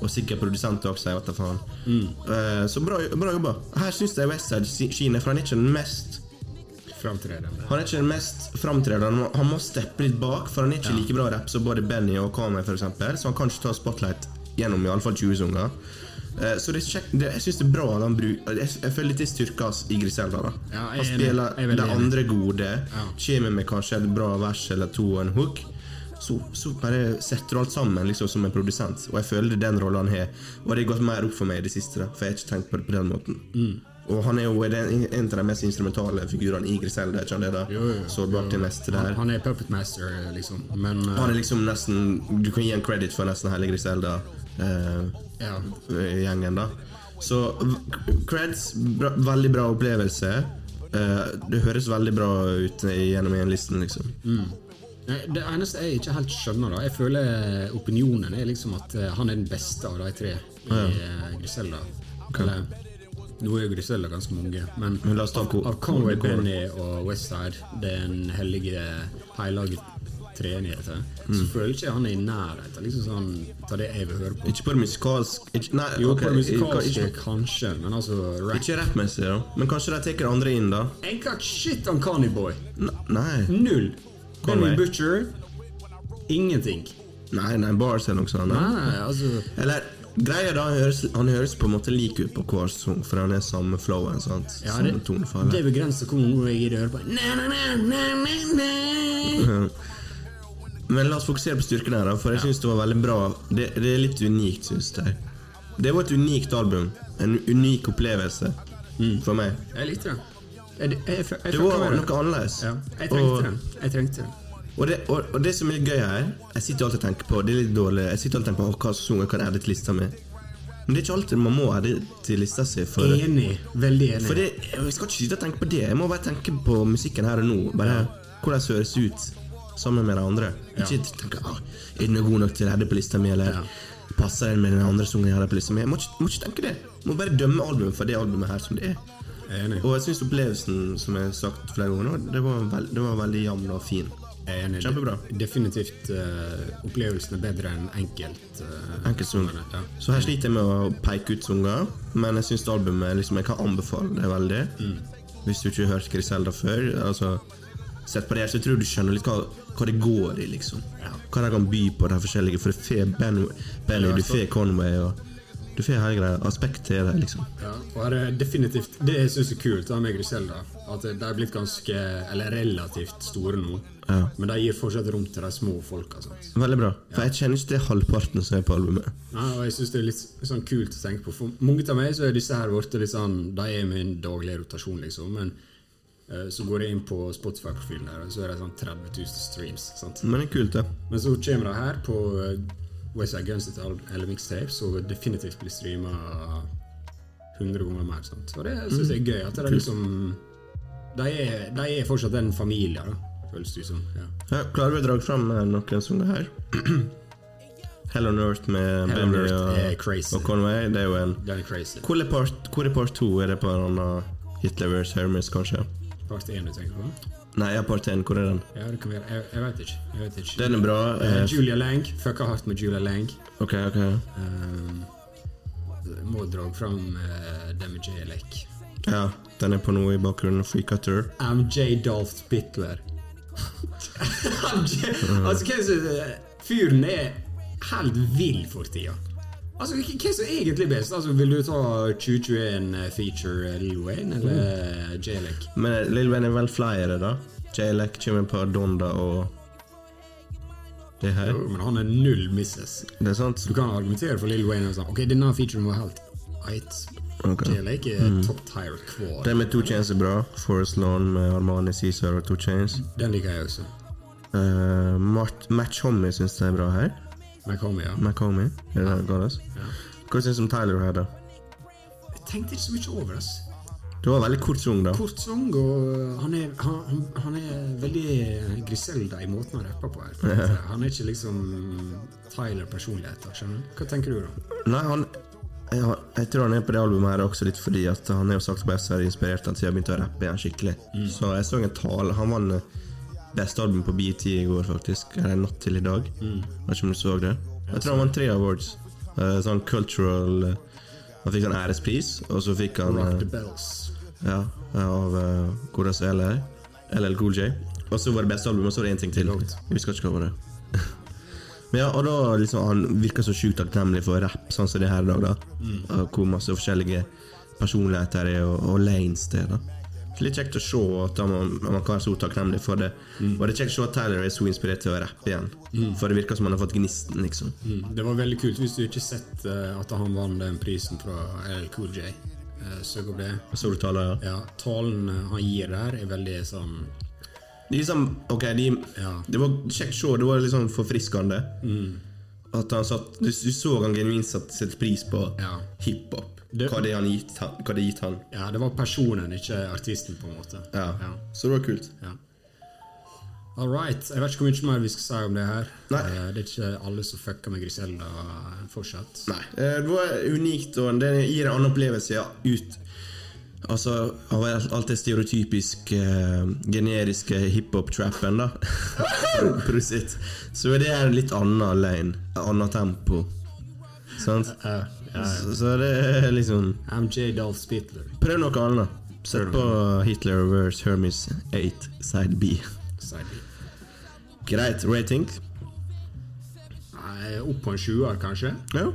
Og sikkert produsenter også, jeg vet da faen. Eh, så bra, bra jobba. Her syns jeg Westside skinner, for han er ikke den mest Framtredende. han er ikke den mest framtredende. Han må- steppe litt bak, for han er ikke like bra rapp som både Benny og Kame, eksempel, så han kan ikke ta spotlight gjennom i alle fall 20 sanger. Uh, Så det er kjekt, det, jeg syns det er bra at han bruker jeg, jeg føler det styrkes i Griselda. da Ja, Han spiller er det andre gode, Ja. kommer med kanskje et bra vers eller to og en hook. Så, så bare setter du alt sammen liksom som en produsent, og jeg føler det er den rollen han har. Og det har gått mer opp for meg i det siste, for jeg har ikke tenkt på det på den måten. Mm. Og han er jo en av de mest instrumentale figurene i Griselda. Ikke han det da? Jo, jo, jo. Så bak meste Han, der. han er puppet master, liksom. Men uh, Han er liksom nesten Du kan gi en credit for nesten hele Griselda. Eh, ja. da Så creds, bra, veldig bra opplevelse. Uh, det høres veldig bra ut gjennom en listen, liksom. Nei, Det eneste jeg ikke helt skjønner, da Jeg føler opinionen er liksom at eh, han er den beste av de tre i uh, Griselda. Eller nå er jo Griselda ganske mange, men Men av, av Conway, Benny og Westside, den hellige hellige treenigheten, Mm. så føler ikke han er i nærheten. Liksom sånn, av det jeg vil høre på. Ikke på det musikalsk ikke, Nei, Jo, okay. på det musikalske ikke, kanskje, men altså rap ikke rappmessig, da. Men kanskje de tar andre inn, da? Ain't got shit on Conny Boy. N nei. Null. Conway. Benny Butcher. Ingenting. Nei, nei, bars eller noe sånt. Nei, nei, altså Eller greia da, han høres, han høres på en måte lik ut på hver sang, for han er samme flowen. sant? Ja, samme det, tonefall. det begrenser hvor mange jeg gidder å høre på. Na, na, na, na, na, na. Men la oss fokusere på styrken her, da, for jeg synes det var veldig bra. Det, det er litt unikt, syns jeg. Det var et unikt album. En unik opplevelse for meg. Jeg likte det. Jeg, jeg, jeg, Det var noe annerledes. Ja, jeg trengte Og- den. Jeg trengte den. Og det, og, og det som er gøy her Jeg sitter alltid og tenker på Det er litt dårlig Jeg sitter alltid og tenker på «Åh, hva sanger kan edde til lista mi. Men det er ikke alltid man må edde til lista si. For, Enig. Veldig enig. for det, jeg skal ikke sitte og tenke på det. Jeg må bare tenke på musikken her og nå. Bare Hvordan det høres ut sammen med de andre. Ikke tenke ah, Er den god nok til å edde på lista mi, eller Ja. passer den med den andre sangen jeg hadde på lista mi? Jeg må ikke, må ikke tenke det. Jeg må bare dømme albumet for det albumet her som det er. Enig. Og jeg syns opplevelsen, som jeg har sagt flere ganger nå, det var, veld, det var veldig jevn og fin. Enig. Kjempebra. Definitivt uh, opplevelsen er bedre enn enkelt. uh, Enkeltsunger. Ja. Så her sliter jeg med å peke ut sanger, men jeg syns albumet liksom, Jeg kan anbefale det veldig. Hvis du ikke har hørt Griselda før. Altså, Sett på det her, så tror du skjønner litt hva, hva det går i, liksom. Hva de kan by på, de forskjellige. For det får Benny, Benny du får Conway, og du får hele greia. Aspekt til det, liksom. Ja, og her er definitivt Det jeg syns er kult meg med Griselda, at de er blitt ganske Eller relativt store nå. Ja. Men de gir fortsatt rom til de små folka. Sant? Veldig bra. For jeg kjenner ikke det halvparten som er på albumet. Ja, og jeg synes det er litt sånn kult å tenke på. For mange av meg så er disse her blitt litt sånn De er min daglige rotasjon, liksom. Men eh, så går jeg inn på Spotify-profilen her, og så er det sånn 30 000 streams. Sant? Men det er kult, det. Men så kommer de her på uh, Westside Guns sitt eller mixtape, så definitivt blir streama 100 ganger mer. Sant? Og det syns jeg er gøy. At det er liksom de er, de er fortsatt en familie, da, føles det som. Ja. Ja, klarer vi å dra fram noen noen det her? Hell on Earth med Benny og, og Conway. Det er jo en Den er crazy. Hvor er part, hvor er part 2? Er det på en annen Hitler vs. Hermes, kanskje? Part 1 du tenker på? Nei, jeg har part 1. Hvor er den? Ja, det kan være. Jeg, jeg vet ikke. Jeg vet ikke. Den er bra. Uh, Eh, Julia Lang. Fucka hardt med Julia Lang. ok, ok. Um, må dra fram uh, Demi J. Lek. Ja, den er på noe i bakgrunnen. Freecutter. MJ Dolph Bittler. MJ, altså, Fyren er helt vill for tida. Altså, hva som er egentlig best? Altså, Vil du ta 2021-feature Lil Wayne eller mm. J-Lek? Men Lil Wayne er vel flere, da. J-Lek kommer på Donda og det her. Jo, Men han er null misses. Det er sant? Du kan argumentere for Lil Wayne og sånn Ok, denne featuren var helt right. Okay. Jalek er er top tier hver. Den med To Chains er bra. Forest Lawn med Armani, Caesar og To Chains. Den liker jeg også. Uh, Match Homie syns det er bra her. McComey, ja. McComey, er det det Ja. Hva syns du om Tyler her, da? Jeg tenkte ikke så mye over det. Du var veldig kort sang, da. Kort sang, og han er, han, han- er veldig Griselda i måten han rapper på. her Han er ikke liksom Tyler-personligheter. skjønner du? Hva tenker du, da? Nei, han jeg, har- jeg tror han er på det albumet her også litt fordi at han er jo sagt på SR inspirert han siden han begynte å rappe igjen skikkelig. Så jeg så en tale Han vant eh, beste album på BT i går, faktisk. Eller natt til i dag. Vet ikke om du så det? Jeg tror han vant tre awards. Uh, sånn cultural eh, Han fikk sånn ærespris, og så fikk han Rock eh, the Bells. Ja, av uh, godeste LL. LL Cool J. Og så var det beste albumet, og så var det én ting til. Vi skal ikke hva det. Men ja, og da liksom Han virker så sjukt takknemlig for rapp, sånn som det her i dag. da Og Hvor masse forskjellige personligheter er, og, og lanes det. da Så Litt kjekt å se at man, man kan være så takknemlig for det. Og det er kjekt å se at Tyler er så inspirert til å rappe igjen. For det virker som han har fått gnisten, liksom. Mm. Det var veldig kult hvis du ikke sett eh, at han vant den prisen fra LL Cool J. Uh, Søk opp det. Så du taler, ja. Ja, Talen eh, han gir der, er veldig sånn De liksom, ok, de, Ja. Det var kjekt å se, det var liksom forfriskende. At han satt, du, du så han genuint satte pris på Ja. hiphop. Det- Hva det har gitt han, gitt han. Ja, det var personen, ikke artisten, på en måte. Ja. Ja. Så det var kult. Ja. All right. Jeg vet ikke hvor mye mer vi skal si om det her. Nei. Eh, Det er ikke alle som fucker med Griselda fortsatt. Nei, eh, det var unikt, og det gir en annen opplevelse ja, ut Altså, av alt det stereotypisk eh, generiske hiphop-trappen, da. Prosit. Så er det er litt annen lane. Annet tempo. Sant? Ja, ja. Så, så det er liksom MJ Dolph Spittler. Prøv noe annet. Sett på Hitler vs. Hermes 8 side B. Side B. Greit. Rating? Nei, Opp på en sjuer, kanskje. Ja.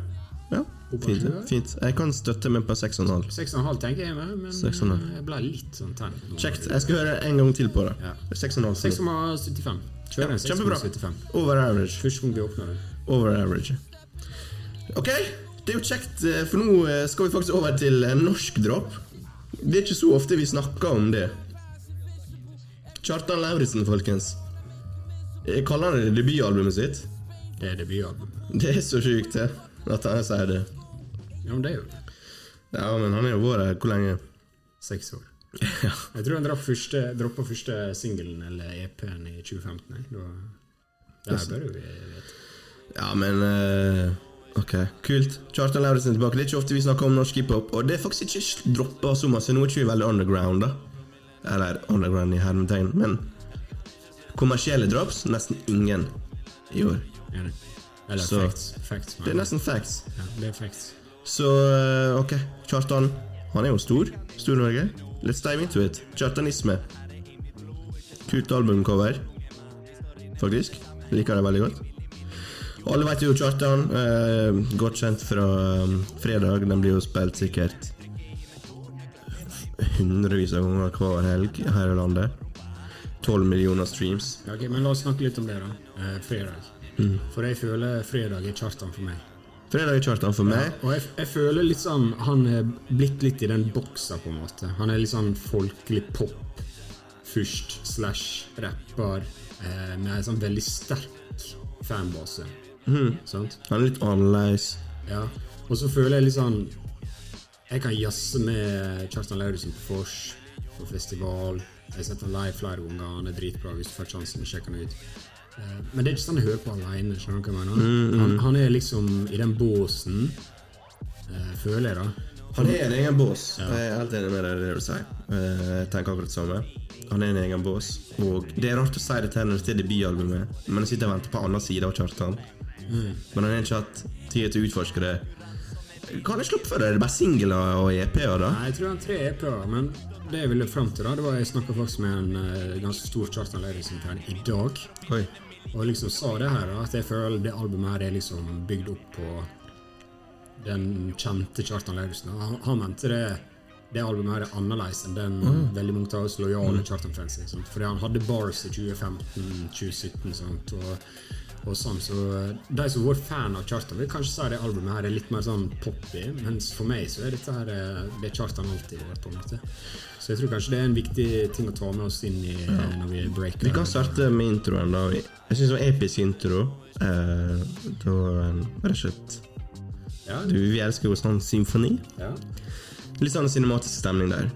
ja. Fint. Fint. Jeg kan støtte meg på 6,5. 6,5 tenker jeg, men eh, jeg ble litt sånn tent. Kjekt. Jeg skal høre en gang til på det. Ja. 6,75. Kjører en Kjempebra. 6,75. Over average. Første gang vi åpner den. Over average. Ok, det er jo kjekt, eh, for nå eh, skal vi faktisk over til eh, norsk drop. Det er ikke så ofte vi snakker om det. Kjartan Lauritzen, folkens. Jeg kaller han det debutalbumet sitt. Det er debutalbum. Det er så sjukt, det. At han sier det. Ja, men det er jo det. Ja, men han har jo vært hvor lenge? Seks år. Jeg tror han droppa første, første singelen eller EP-en i 2015. Da, det her bør jo vi vite. Ja, men eh, Ok, kult. Kjartan Lauritzen tilbake. Det er ikke ofte vi snakker om norsk hiphop, og det er faktisk ikke droppa så masse. Nå er ikke vi veldig underground, da. Eller underground i hermetegn, men kommersielle drops nesten ingen i år. Eller Så- facts. facts Det er nesten facts. Ja, det er facts. Så eh, ok, Kjartan Han er jo stor. Stor-Norge. Let's dive into it. Kjartanisme. Kult albumcover, faktisk. Liker det veldig godt. Alle vet jo Kjartan. Eh, godt kjent fra eh, fredag. Den blir jo spilt sikkert hundrevis av ganger hver helg her i landet. 12 millioner streams. Ja, ok, Men la oss snakke litt om det, da. Eh, fredag. Mm. For jeg føler fredag er Kjartan for meg. Fredag er Kjartan for meg. Og jeg, jeg føler litt sånn Han er blitt litt i den boksa, på en måte. Han er litt sånn folkelig pop først, slash rapper, eh, med en sånn veldig sterk fanbase. Mhm. Sant? Han er litt annerledes. Ja. Og så føler jeg litt sånn Jeg kan jazze med Kjartan Lauritzen på Fors, på festival. Jeg har sett han live flere ganger. Han er dritbra hvis du får sjansen. Sjekk han ut. Eh, Men det er ikke sånn jeg hører på. Skjønner mm. hva? Han, han er liksom i den båsen, eh, føler jeg, da. Han er en egen bås. Jeg er helt enig med deg i det du sier. Eh, Jeg tenker akkurat det samme. Han er en egen bås. Og det er rart å si det til når det er debutalbumet, men jeg sitter og venter på andre side av Kjartan. Men han har ikke hatt tid til å utforske det. Hva har han sluppet for det? Er det bare singler og EP-er, da? Nei, jeg tror han har tre EP-er, men det jeg ville fram til, da, det var jeg snakka faktisk med en eh, ganske stor Kjartan Lauritzen-fan i dag. Oi. Og liksom sa det her, da, at jeg føler det albumet her er liksom bygd opp på den kjente Kjartan Lauritzen. Han, han mente det det albumet her er annerledes enn den veldig mange av oss lojale Kjartan-fans er. Fordi han hadde bars i 2015-2017? Og, og sånn, så eh, De som har vært fan av Kjartan, vil kanskje si det albumet her er litt mer sånn poppy, mens for meg så er dette her eh, det Kjartan alltid har vært. på en måte. Så jeg tror kanskje det er en viktig ting å ta med oss inn i ja. når vi breaker. Vi kan starte med introen. da Jeg syns det var episk intro. Eh, da var rett og slett Ja, du, Vi elsker jo sånn symfoni. ja. Litt sånn cinematisk stemning der.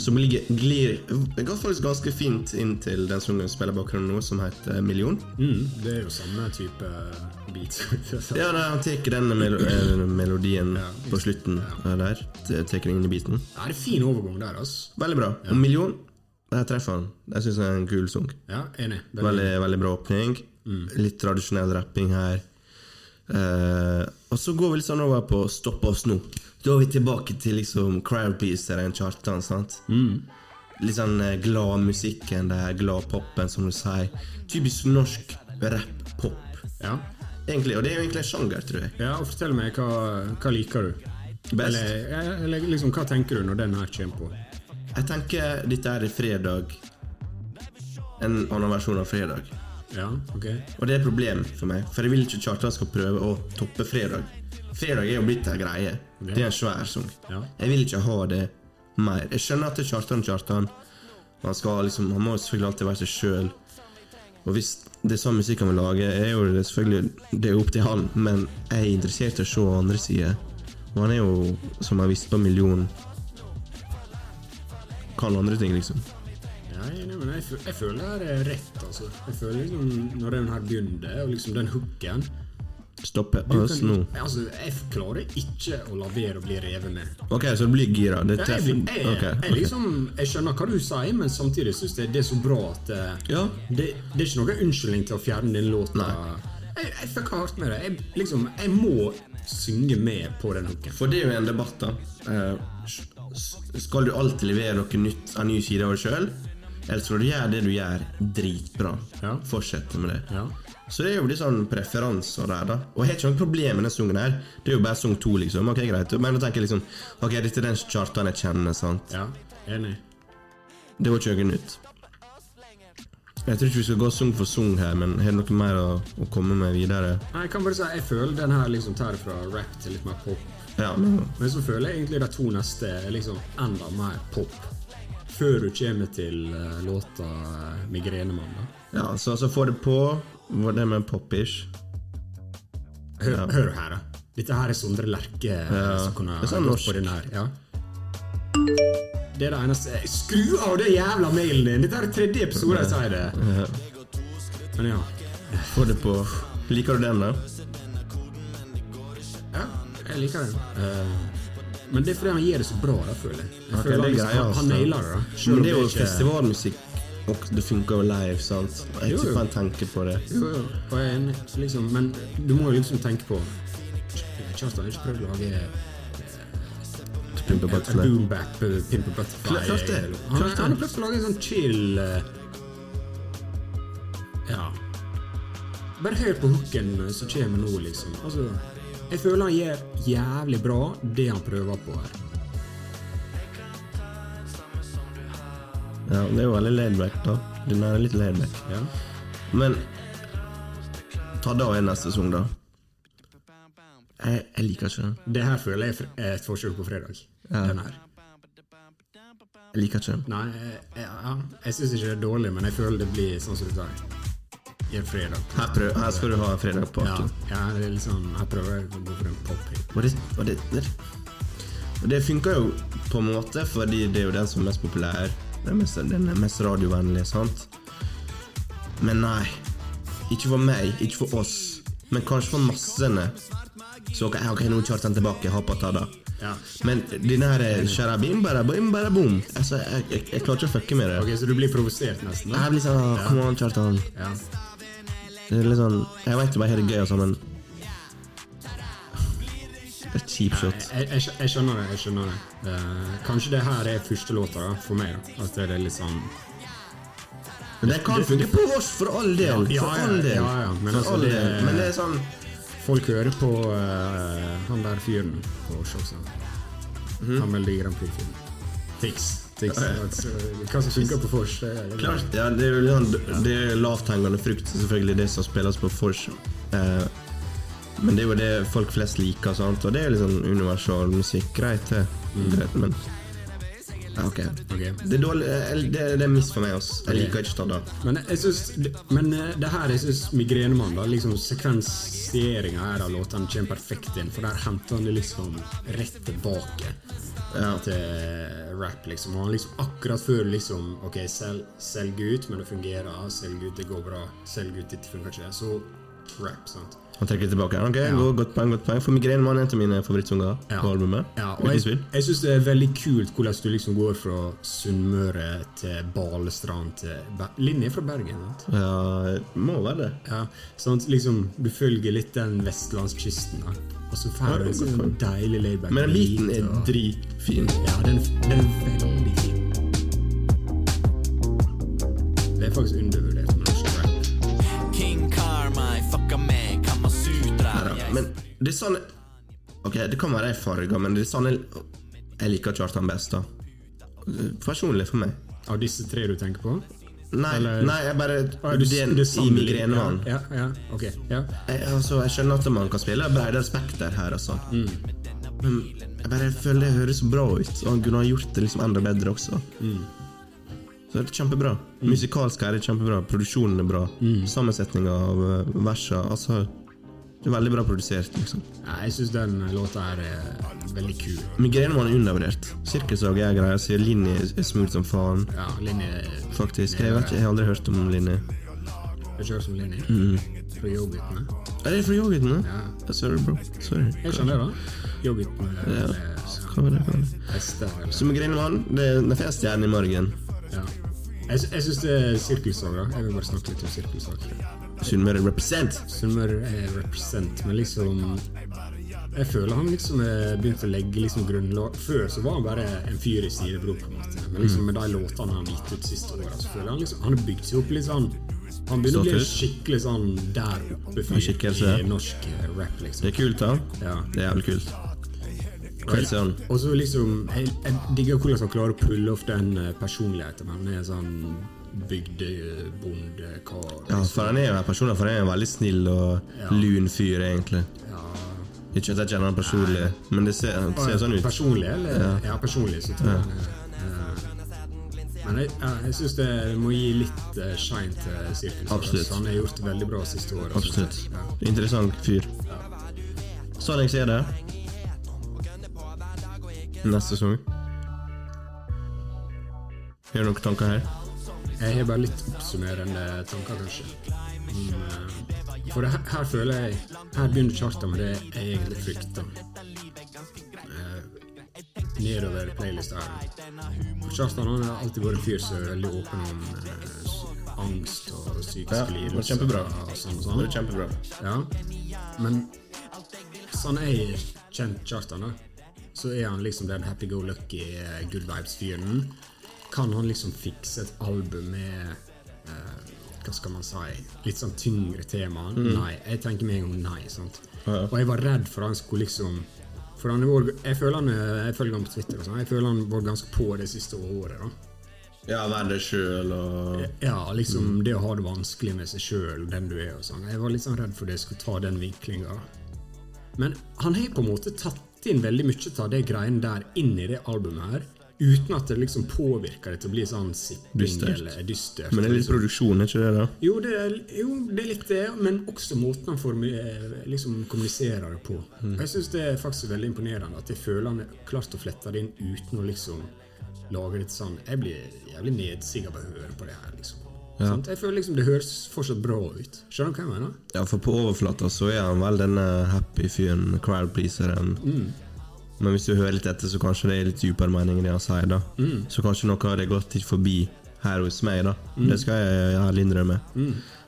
Som ligger, glir går faktisk ganske fint inn til den som spiller bakgrunnen nå, som heter Million. Mm, det er jo samme type beat. Ja, nei, Han tar den melo eh, melodien Ja. på slutten ja. der. Tar den inn i beaten. Ja, det er fin overgang der, altså. Veldig bra. Og Million, der treffer han. Jeg syns det er en kul sang. Ja, enig. Veldig- Veldig, veldig bra åpning. Litt tradisjonell rapping her. Eh, og så går vi litt sånn over på Stopp oss nå. Da er vi tilbake til liksom en Kjartan. sant? Litt sånn eh, glad musikken der, glad popen, som du sier. Typisk norsk rapp-pop. Ja. Egentlig, Og det er jo egentlig en sjanger, tror jeg. ja, og fortell meg, hva, hva liker du? Best. Eller, eller liksom, hva tenker du når den her kommer på? Jeg tenker dette er fredag. En annen versjon av fredag. Ja, ok. Og det er et problem for meg, for jeg vil ikke Kjartan skal prøve å toppe fredag. Fredag er jo blitt ei greie. Det er en svær sang. Jeg vil ikke ha det mer. Jeg skjønner at det er Kjartan Kjartan. Han, skal liksom, han må selvfølgelig alltid være seg sjøl. Og hvis det er sånn musikk han vil lage, er jo det selvfølgelig Det er opp til han, men jeg er interessert i å se andre sider. Og han er jo, som jeg visste på Million Kan andre ting, liksom. Ja, jeg, men jeg, jeg føler det er rett, altså. Jeg føler liksom, Når den her begynner, og liksom den hooken Stoppe oss nå. Altså, Jeg klarer ikke å la være å bli revet med. Ok, så du blir gira? Det Jeg, treffer jeg, jeg, okay. jeg, liksom, jeg skjønner hva du sier, men samtidig syns jeg det er så bra at eh, Ja. det, det er ikke noen unnskyldning til å fjerne den låta. Nei. Jeg, jeg fucker hardt med det. Jeg, liksom, jeg må synge med på den hooken. For det er jo en debatt, da. Eh, skal du alltid levere noe nytt av ny side av deg sjøl? Eller skal du gjøre det du gjør, dritbra? Ja. Fortsette med det. Ja. Så det er jo litt sånn preferanser der, da. Og jeg har ikke noe problem med den sangen her. Det er jo bare sang to, liksom. Ok, greit. Men da tenker jeg liksom Ok, dette er den charten jeg kjenner, sant. ja, enig. Det var ikke noe nytt. Jeg tror ikke vi skal gå sang for sang her, men har du noe mer å, å komme med videre? Nei, Jeg kan bare si jeg føler den her liksom tar fra rap til litt mer pop. Ja, men så føler jeg egentlig de to neste er liksom enda mer pop. Før du kommer til eh, låta eh, 'Migrenemann'. Ja, så, altså få det på. Var det med popish? Hør, Ja. hør her, da. Dette her er Sondre Lerche Ja. som kunne Det sånn gått på den her. Ja. Det er det eneste Skru av det jævla mailen din! Dette er tredje episode jeg sier det. Men ja. Få det på. Liker du den, da? ja jeg liker den. Uh, men det er fordi han gjør det så bra, da, føler jeg. jeg okay, føler det er liksom, greia, han, han altså. nailer det. da. Men det er jo festivalmusikk, og det funker jo live, sant? Jeg tror fan tenker på det. Jo, jo, og jeg er enig, liksom, men du må jo liksom tenke på Kjartan har ikke prøvd å lage Pimper en butterfly. boomback, uh, Pimp Butterfly. Klart- det. Han, han har prøvd å lage en sånn chill eh, Ja. Bare hør på hooken som kommer nå, liksom. Altså, jeg føler han gjør jævlig bra det han prøver på her. Ja, det er jo veldig laidback, da. Den er litt laidback. Ja. Men ta da en neste sesong, da. Jeg, jeg liker ikke den. Det her føler jeg er et forsøk på fredag. Ja. Den her. Jeg liker ikke den. Nei, jeg, jeg, ja, jeg syns ikke det er dårlig, men jeg føler det blir sånn som du sa. I en fredag. Her, prøv, her skal du ha fredag på. Ja, ja, det er sånn Her prøver jeg å gå for en pop-hit. Og det, og det, det, og det funker jo på en måte, fordi det er jo den som er mest populær. Den er mest, den er mest radiovennlig, sant? Men nei. Ikke for meg, ikke for oss. Men kanskje for massene. Så ok, ok, nå kjørte han tilbake. Hoppa ta da. Ja. Men den her eh, sharabim, barabim, barabom altså, jeg, jeg, jeg klarer ikke å fucke med det. Ok, Så du blir provosert nesten? da? Jeg blir sånn Kom an, Kjartan. Ja. Det er litt sånn Jeg vet jo bare har det gøy, sånn, men et kjipt shot. Jeg, jeg, jeg skjønner det. jeg skjønner det Uh, Kanskje det her er første låta for meg. da At det er litt sånn Men det kan funke på oss, for all del. Ja, for all del. ja, ja, men altså, all det- del. Men det er sånn folk hører på uh, han der fyren på Showsound. Han melder i Grand Prix-film. Tix. Tix. Altså, Hva som funker på vors? det Klart, ja, det er sånn, det er lavthengende frukt, selvfølgelig det som spilles på Force. Eh, men det er jo det folk flest liker, sant? og det er litt sånn universal musikk. Greit, det. Mm. men ja, ok. Ok. Det er dårlig eh, Det, det er miss for meg, Også. Jeg liker ikke standard. Men jeg synes, men eh, det her jeg synes Migrenemann, da, liksom sekvensieringa her av låtene kommer perfekt inn, for der henter han det liksom rett tilbake Ja. til rap, liksom. Og han liksom akkurat før liksom Ok, selg, selg ut, men det fungerer. Selg ut, det går bra. Selg ut, dette funker ikke. Så rap, sant. Han trekker tilbake. Ok, Ja. godt, godt poeng. godt poeng For Migrenemann er en av mine favorittsanger Ja. på albumet. Ja, og jeg, jeg syns det er veldig kult hvordan du liksom går fra Sunnmøre til Balestrand til Ber Linje fra Bergen, Vet. Ja, må være det. Ja, sånn at liksom Du følger litt den vestlandskysten. Da. Og så får du en sånn deilig layback. Men den biten er og- dritfin. Ja, den, den er veldig fin. Det er faktisk undervurdert med norsk rap. King fucka. Ja, men det er sånn Ok, det kan være jeg farger, men det er sånn jeg, liker Kjartan best, da. Personlig for meg. Av disse tre du tenker på? Nei, nei jeg bare Ah, du- er du I migrenevann. Ja, ja, okay, ok. Ja. Jeg, altså, jeg skjønner at man kan spille bredere spekter her, altså. Mm. Men jeg bare føler det høres bra ut, og han kunne ha gjort det liksom enda bedre også. Mm. Så det er kjempebra. Musikalsk er det kjempebra. Produksjonen er bra. Mm. Sammensetninga av uh, versa Altså, veldig bra produsert, liksom. Ja, jeg syns den låta her er veldig kul. Migrenemann er undervurdert. Sirkusog er greia. Sier Linni er smooth som faen. Ja, Linni Faktisk. Jeg, vet ikke, jeg har aldri hørt om Linni. Jeg kjører som Linni. Mm. Fra Yoghurtene. Er det fra yoghurtene? Ja. Ja. Sorry, bro. Sorry. Jeg skjønner det, da. Yoghurtene Ja. Hva var det? Hva var det? Så Migrenemann, det er den første stjernen i morgen. Ja. Jeg, jeg syns det er sirkelsag. da. Jeg vil bare snakke litt om sirkelsag. Sunnmøre represent. Sunnmøre er represent, men liksom Jeg føler han liksom begynte å legge liksom grunnlag Før så var han bare en fyr i sidebro, på en måte. Men liksom med de låtene han har gitt ut siste året, så føler jeg han liksom Han har bygd seg opp litt sånn Han begynner å bli en skikkelig sånn der oppe-fyr i norsk eh, rap, liksom. Det er kult, da. Ja. Det er jævlig kult. Kult sånn. Og så liksom Jeg, jeg digger hvordan han klarer å pulle off den eh, personligheten. Han er sånn bygdebondekar. Ja, for han er jo en person for han er en veldig snill og Ja. lun fyr, egentlig. Ikke at jeg kjenner han personlig, men det ser, ser sånn ut. Personlig, eller? Ja, personlig, så tror jeg er eh, Men jeg, ja, jeg syns det må gi litt uh, shine til Sirkus. Absolutt. Han har gjort det veldig bra siste året. Absolutt. Ja. Interessant fyr. Sånn jeg ser det. Neste sesong. Har du noen tanker her? Jeg har bare litt oppsummerende tanker, kanskje. Eh, for her, her føler jeg Her begynner charta med det jeg egentlig frykter. Eh, nedover playlista her. Kjartan har alltid vært en fyr som er veldig åpen om eh, angst og psykiske Ja, var kjempebra. Og sånn og Det var kjempebra. Ja. Men sånn jeg har kjent Kjartan, da, så er han liksom den happy-go-lucky eh, good vibes-fyren. Kan han liksom fikse et album med eh, hva skal man si litt sånn tyngre tema? Nei. Jeg tenker en gang nei. sant? Ja. Og jeg var redd for han skulle liksom For han var, jeg føler han er, jeg følger han på Twitter og sånn, jeg føler han var ganske på det siste året. da. Ja, være deg sjøl og Ja, liksom det å ha det vanskelig med seg sjøl, den du er og sånn. Jeg var litt sånn redd for det skulle ta den vinklinga. Men han har på en måte tatt inn veldig mye av det greiene der inn i det albumet her, uten at det liksom påvirker det til å bli sånn sipping Dystert. eller dystert. Men det er litt liksom. produksjon, er ikke det? da? Jo det, er, jo, det er litt det, men også måten han eh, liksom kommuniserer det på. Mm. Jeg syns det er faktisk veldig imponerende at jeg føler han har klart å flette det inn uten å liksom lage litt sånn Jeg blir jævlig nedsigga av å høre på det her, liksom. Sant? Jeg føler liksom det høres fortsatt bra ut. Skjønner du hva jeg mener? Ja, for på overflata så er han vel denne happy fyren, crowd pleaseren. Men hvis du hører litt etter, så kanskje det er litt dypere meninger jeg sier. da Så kanskje noe har det gått litt forbi her hos meg. da Det skal jeg ærlig innrømme.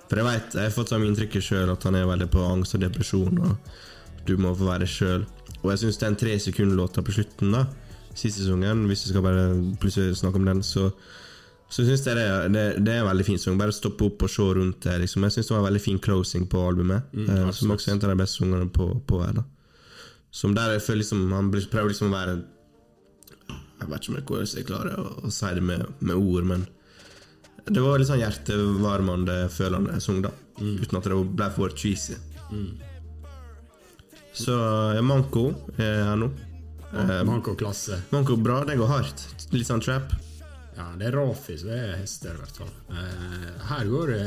For jeg vet, jeg har fått samme inntrykket sjøl at han er veldig på angst og depresjon. Og du må få være sjøl. Og jeg syns den tre sekund-låta på slutten, da siste sesongen, hvis vi skal bare plutselig snakke om den, så Så jeg det, det, det er en veldig fin sang. Bare stoppe opp og se rundt det. Liksom. Jeg syns det var en veldig fin closing på albumet. Mm, eh, som også er en av de beste sangene på, på her. da Som der jeg føler liksom Han prøver liksom å være Jeg vet ikke om jeg, hvordan jeg klarer å, å si det med, med ord, men det var litt sånn hjertevarmende, følende sang, da. Mm. Uten at det ble for cheesy. Så ja, Manko er her nå. Eh, Manko klasse. Manko bra, det går hardt. Litt sånn trap. Ja, det er Rafi som er hester, i hvert fall. Eh, her går det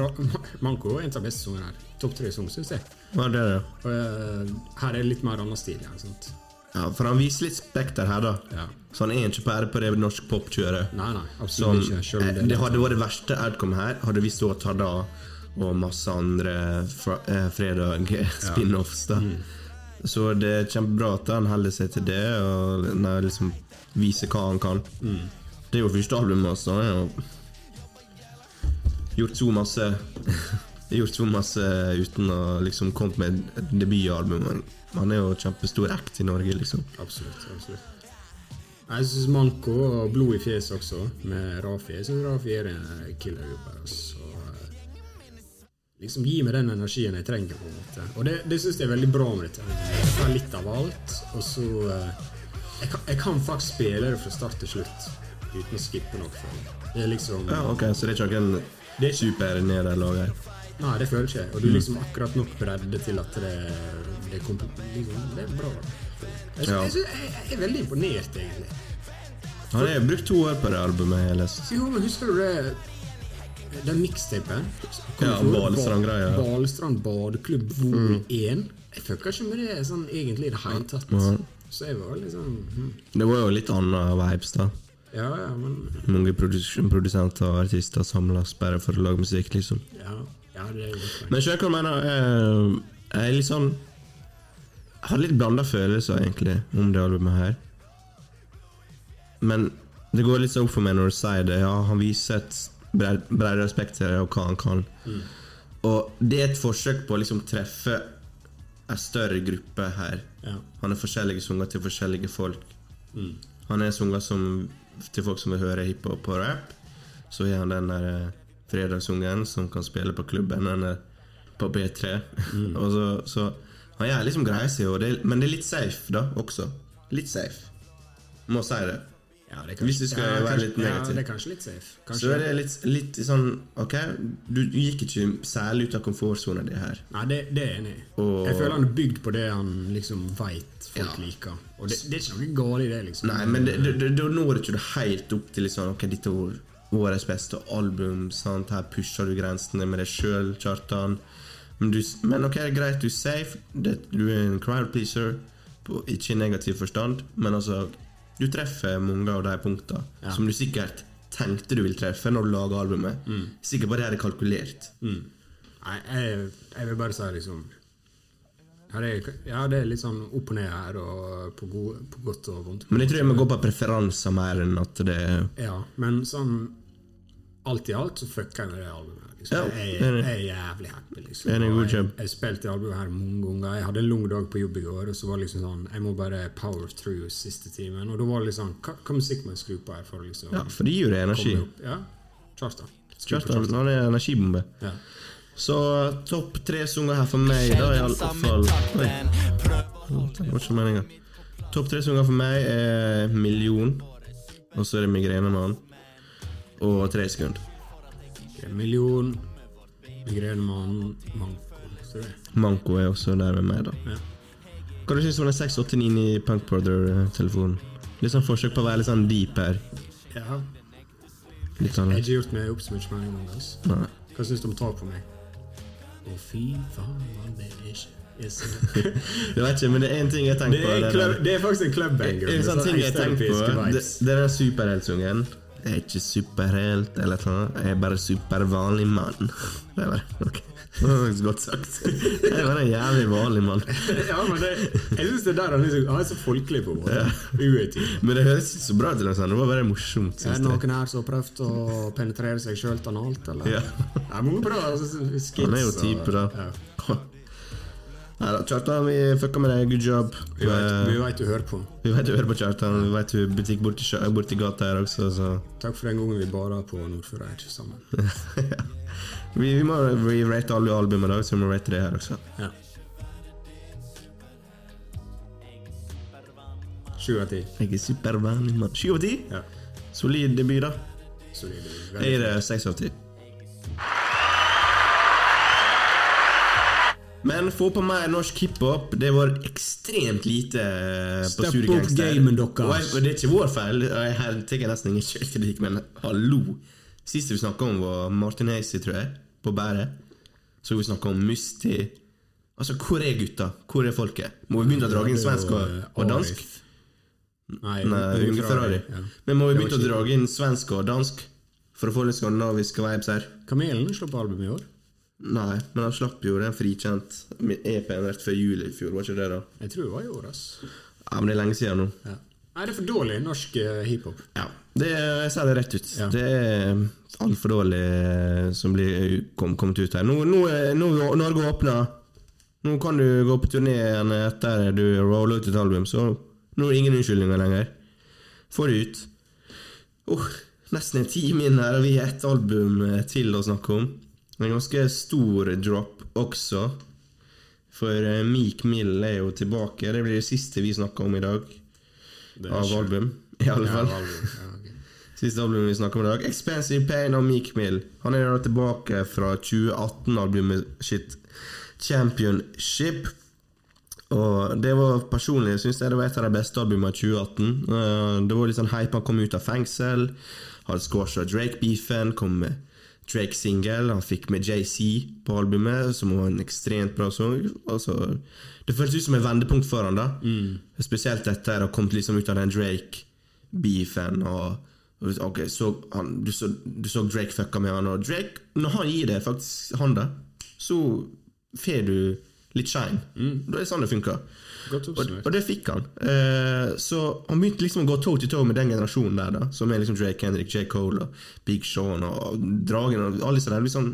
Manko er en av beste sangerne her. Topp tre sang, syns jeg. Hva er det, da? Og, eh, her er det litt mer annen stil. Ja, sant? Ja, for han viser litt spekter her, da. Ja. Så han er ikke bare på det norsk pop-kjøret. Nei, nei, Som, absolutt ikke. Selv eh, det, det hadde vært det verste outcome her, hadde vi stått Tada og masse andre eh, fredag-spin-offs. da Så det er kjempebra at han holder seg til det, og nei, liksom viser hva han kan. Det er jo første albumet hans. Gjort så masse Gjort så masse uten å liksom komme med et debutalbum. Han- er jo kjempestor act i Norge, liksom. Absolutt. absolutt. Jeg syns Manko og Blod i fjeset også, med Rafi. Jeg syns Rafi er en killer jobb her. Så eh, liksom gi meg den energien jeg trenger, på en måte. Og det, det syns jeg er veldig bra med dette. Jeg tar litt av alt, og så eh, jeg, kan, jeg kan faktisk spille det fra start til slutt uten å skippe noe. Det er liksom Ja, ok, Så det er ikke noen Det er- super nederlag her? Nei, det føler ikke jeg. Og du er liksom akkurat nok bredde til at det, det, kom, liksom, det er bra. Jeg, Ja. jeg, jeg, jeg er veldig imponert, egentlig. Han har brukt to år på det albumet, jeg lest. Jo, men husker du det Den mixtapen? Ja. Balestrand-greia. Balestrand badeklubb vol. 1. Jeg fucka ikke med det sånn egentlig i det hele tatt. Så jeg var liksom hm. Det var jo litt annet vibes, da. Ja, ja, men Mange produs produsenter og artister samles bare for å lage musikk, liksom. Ja, ja det er jo godt. Men sjøl hva mener? Jeg, jeg er litt sånn Jeg har litt blanda følelser, egentlig, om det albumet her. Men det går litt sånn opp for meg når du sier det. Ja, han viser et bredere respekt til det og hva han kan. Og det er et forsøk på å liksom treffe en større gruppe her. Ja. Han er forskjellige sanger til forskjellige folk. Han er sanger som, til folk som vil høre hiphop og rap. Så er han den der eh, fredagssungen som kan spille på klubben. eller er på B3. og så, så Han gjør liksom greier seg, men det er litt safe da også. Litt safe. Må si det. Ja, det kan, Hvis du skal ja, være kanskje- litt negativ. Ja, det er kanskje litt safe. Så Kanskje. er det litt, litt sånn Ok, du gikk ikke særlig ut av komfortsona di her. Nei, det, det er jeg enig i. Jeg føler han er bygd på det han liksom veit folk Ja. liker. Og det, det er ikke noe galt i det, liksom. Nei, men da når ikke du helt opp til liksom, ok, dette er årets beste album. Sant? Her pusher du grensene med deg sjøl, Kjartan. Men, du, men ok, greit, du er safe. Det, du er en crowd pleaser. På, ikke i negativ forstand, men altså Du treffer mange av de punktene Ja. som du sikkert tenkte du ville treffe når du laga albumet. Sikkert bare det er kalkulert. Nei, jeg, jeg vil bare si liksom ja det, er, ja, det er litt sånn opp og ned her, og på, god, på godt og vondt. Men jeg tror jeg må gå på preferanser mer enn at det Ja, men sånn Alt i alt så fucker jeg med det albumet. Liksom. Ja, jeg, enig. jeg er jævlig happy. Liksom. Jeg, jeg spilte albumet her mange ganger. Jeg hadde en lang dag på jobb i går, og så var det liksom sånn Jeg må bare power through siste timen. Og da var det liksom Hva, hva musikk må jeg skru på her for liksom Ja, for det gir jo deg energi. Ja. På Kjartan han er energibombe. Ja. Så topp tre sanger her for meg, da, i alle fall Oi, det var ikke meninga. Topp tre sanger for meg er 'Million', og så er det 'Migrenemann' og 'Tre sekunder'. En million, migrenemann, manko. Det. Manko er også der med meg, da. Ja. Hva syns du om den 689 i Punk Brother-telefonen? Litt sånn forsøk på å være litt sånn deep her. ja. Litt Jeg har sånn ikke gjort meg opp så mye med en gang. ass. Hva syns du om tak på meg? Å, fy faen, det er ikke yes. Jeg vet ikke, men det er én ting jeg tenker på. det er, det er faktisk en clubbanger. En med sånn på, det, det er den superheltsungen. Jeg er ikke superhelt, eller noe. Jeg er bare supervanlig mann. Det er bare, ok. Det var faktisk godt sagt. Jeg er bare en jævlig vanlig mann. ja, men det, jeg syns det er der han er så, han er så folkelig på en måte. Ja. Men det høres ikke så bra ut. Liksom. Det var bare morsomt. Er Synes det noen her som har prøvd å penetrere seg sjøl analt, eller? Ja. ja men bra altså, skits. Han er jo type, da. Ja. Nei da, Kjartan, vi fucka med deg. Good job. Vi vet du hører på. Vi vet du hører på Kjartan. Vi vet du butikk borti, borti gata her også, så Takk for den gangen vi bada på Nordfjordeid sammen. vi, vi må rate alle albumene, da, så vi må rate det her også. Ja. Sju av ti. Jeg er supervanlig mann. Sju av ti? Ja. Solid debut, da. Solid. Jeg gir det seks av ti. Men få på mer norsk hiphop. Det var ekstremt lite eh, på Step Studio Gangster. Og og det er ikke vår feil. Jeg tar nesten ingen selvkritikk, men hallo. Siste vi snakka om, var Martin Hazy, tror jeg, på Bære. Så vi snakka om Musti. Altså, hvor er gutta? Hvor er folket? Må vi begynne å dra inn svensk og, og dansk? Nei, Nei, Unge Ferrari. Ja. Men må vi begynne å dra inn svensk og dansk? For å få litt skandinaviske vibes her? Kamelen slapp album i år. Nei, men han slapp jo den frikjent EP-en rett før jul i fjor, var ikke det da? Jeg tror det var i år, ass. Ja, men det er lenge siden nå. Ja. Nei, det er for dårlig norsk eh, hiphop. Ja, det, jeg sier det rett ut. Ja. Det er altfor dårlig eh, som blir kom, kommet ut her. Nå, nå, nå Norge åpner. Nå kan du gå på turné igjen etter du roller ut et album, så nå er det ingen unnskyldninger lenger. Få det ut. Oh, nesten en time inn her, og vi har ett album eh, til å snakke om. En ganske stor drop også. For eh, Meek Mill er jo tilbake. Det blir det siste vi snakker om i dag. Av ikke. album, i alle Ja, fall. album. Ja. Siste albumet vi snakker om i dag. 'Expensive Pain' av Meek Mill. Han er da tilbake fra 2018-albumet sitt Championship. Og det var personlig synes jeg det var et av de beste albumene av 2018. Eh, Det var litt sånn hype. Han kom ut av fengsel, hadde squasha Drake-beefen, kom med Drake-singel. Han fikk med JC på albumet, som var en ekstremt bra sang. Altså, det føltes ut som et vendepunkt for han da Spesielt etter å ha kommet liksom ut av den Drake-beefen. Og, Okay, ok, så han, du, så, du så Drake fucka med han, og Drake, når han gir det faktisk han det, så får du litt shine. Er det sånn det funker. Og, og det fikk han. Eh, så han begynte liksom å gå toe to toe med den generasjonen der, da som er liksom Drake Henrik, J. Cole og Big Sean og Dragen og alle disse der. Liksom,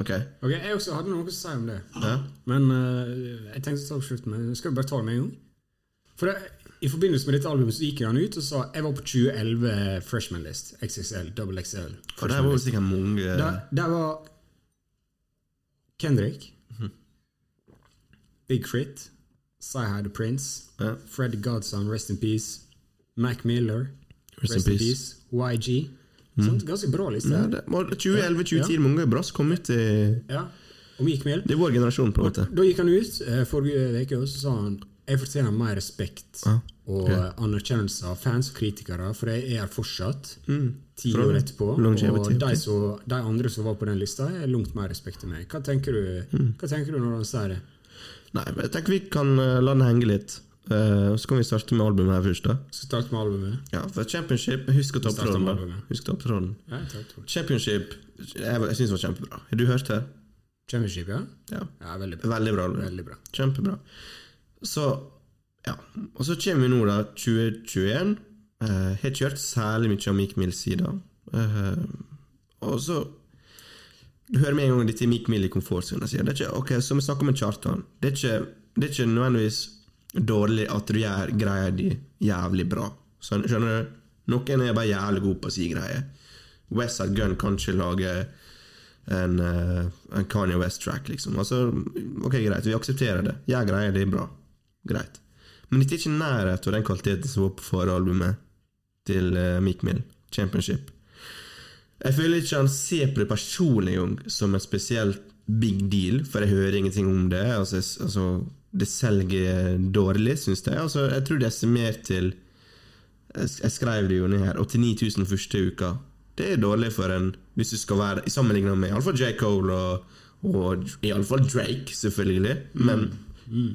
ok, Ok, Jeg også hadde noe å si om det. ja. Men eh, jeg tenkte å ta opp slutt med Skal vi bare ta det med en gang? For det, I forbindelse med dette albumet så gikk han ut og sa jeg var på 2011 Freshman List. XXL, double XL. For der var sikkert mange Der, der var Kendrick, Big Crit, The Prince, Ja. Fred Godson, Rest in Peace, Mac Miller, Rest Rest, in peace. Peace, YG. Sånt, ganske bra liste. Ja, her. det var 2011-2010, mange bra som kom ut i Ja. Og gikk med. Det er vår generasjon, på en måte. Da gikk han ut eh, forrige uke og så sa han jeg fortjener mer respekt Ja, og anerkjennelse av fans og kritikere, for jeg er her fortsatt. Ti Fra år etterpå. Og de, som, de andre som var på den lista, er langt mer respekt enn meg. Hva tenker du, Mm. hva tenker du når han sier det? Nei, men jeg tenker vi kan eh, la den henge litt. Uh, så kan vi starte med albumet her først, da. Skal starte med albumet? Ja, for Championship Husk å ta opp tråden. Husk å ta opp tråden. Ja. Championship Jeg, jeg syns var kjempebra. Har du hørt det? Championship, ja? Ja. Ja, veldig bra. Veldig bra. Veldig bra. Kjempebra. Så ja. Og så kommer vi nå, da, 2021. Uh, har ikke hørt særlig mye av Meek Mills side. Uh, og så Du hører med en gang dette er Meek Mill i komfortsonen. sier. Det er ikke, ok, Så vi snakker med Kjartan. Det er ikke, det er ikke nødvendigvis dårlig at du gjør greia di jævlig bra. Skjønner du? Noen er bare jævlig gode på å si greier. Westside Gun kan ikke lage en, eh, en Kanye West-track, liksom. Altså, ok, greit, vi aksepterer det. Gjør greier, det er bra. Greit. Men dette er ikke nærhet av den kvaliteten som var på forrige albumet til uh, Mill, Championship. Jeg føler ikke han ser på det personlig som en spesielt big deal, for jeg hører ingenting om det. Altså, altså, det selger dårlig, syns jeg. Altså, jeg tror det er estimert til Jeg skrev det jo ned her 89 000 første uka. Det er dårlig for en Hvis du skal være sammenligna med iallfall J. Cole og, og iallfall Drake, selvfølgelig. Men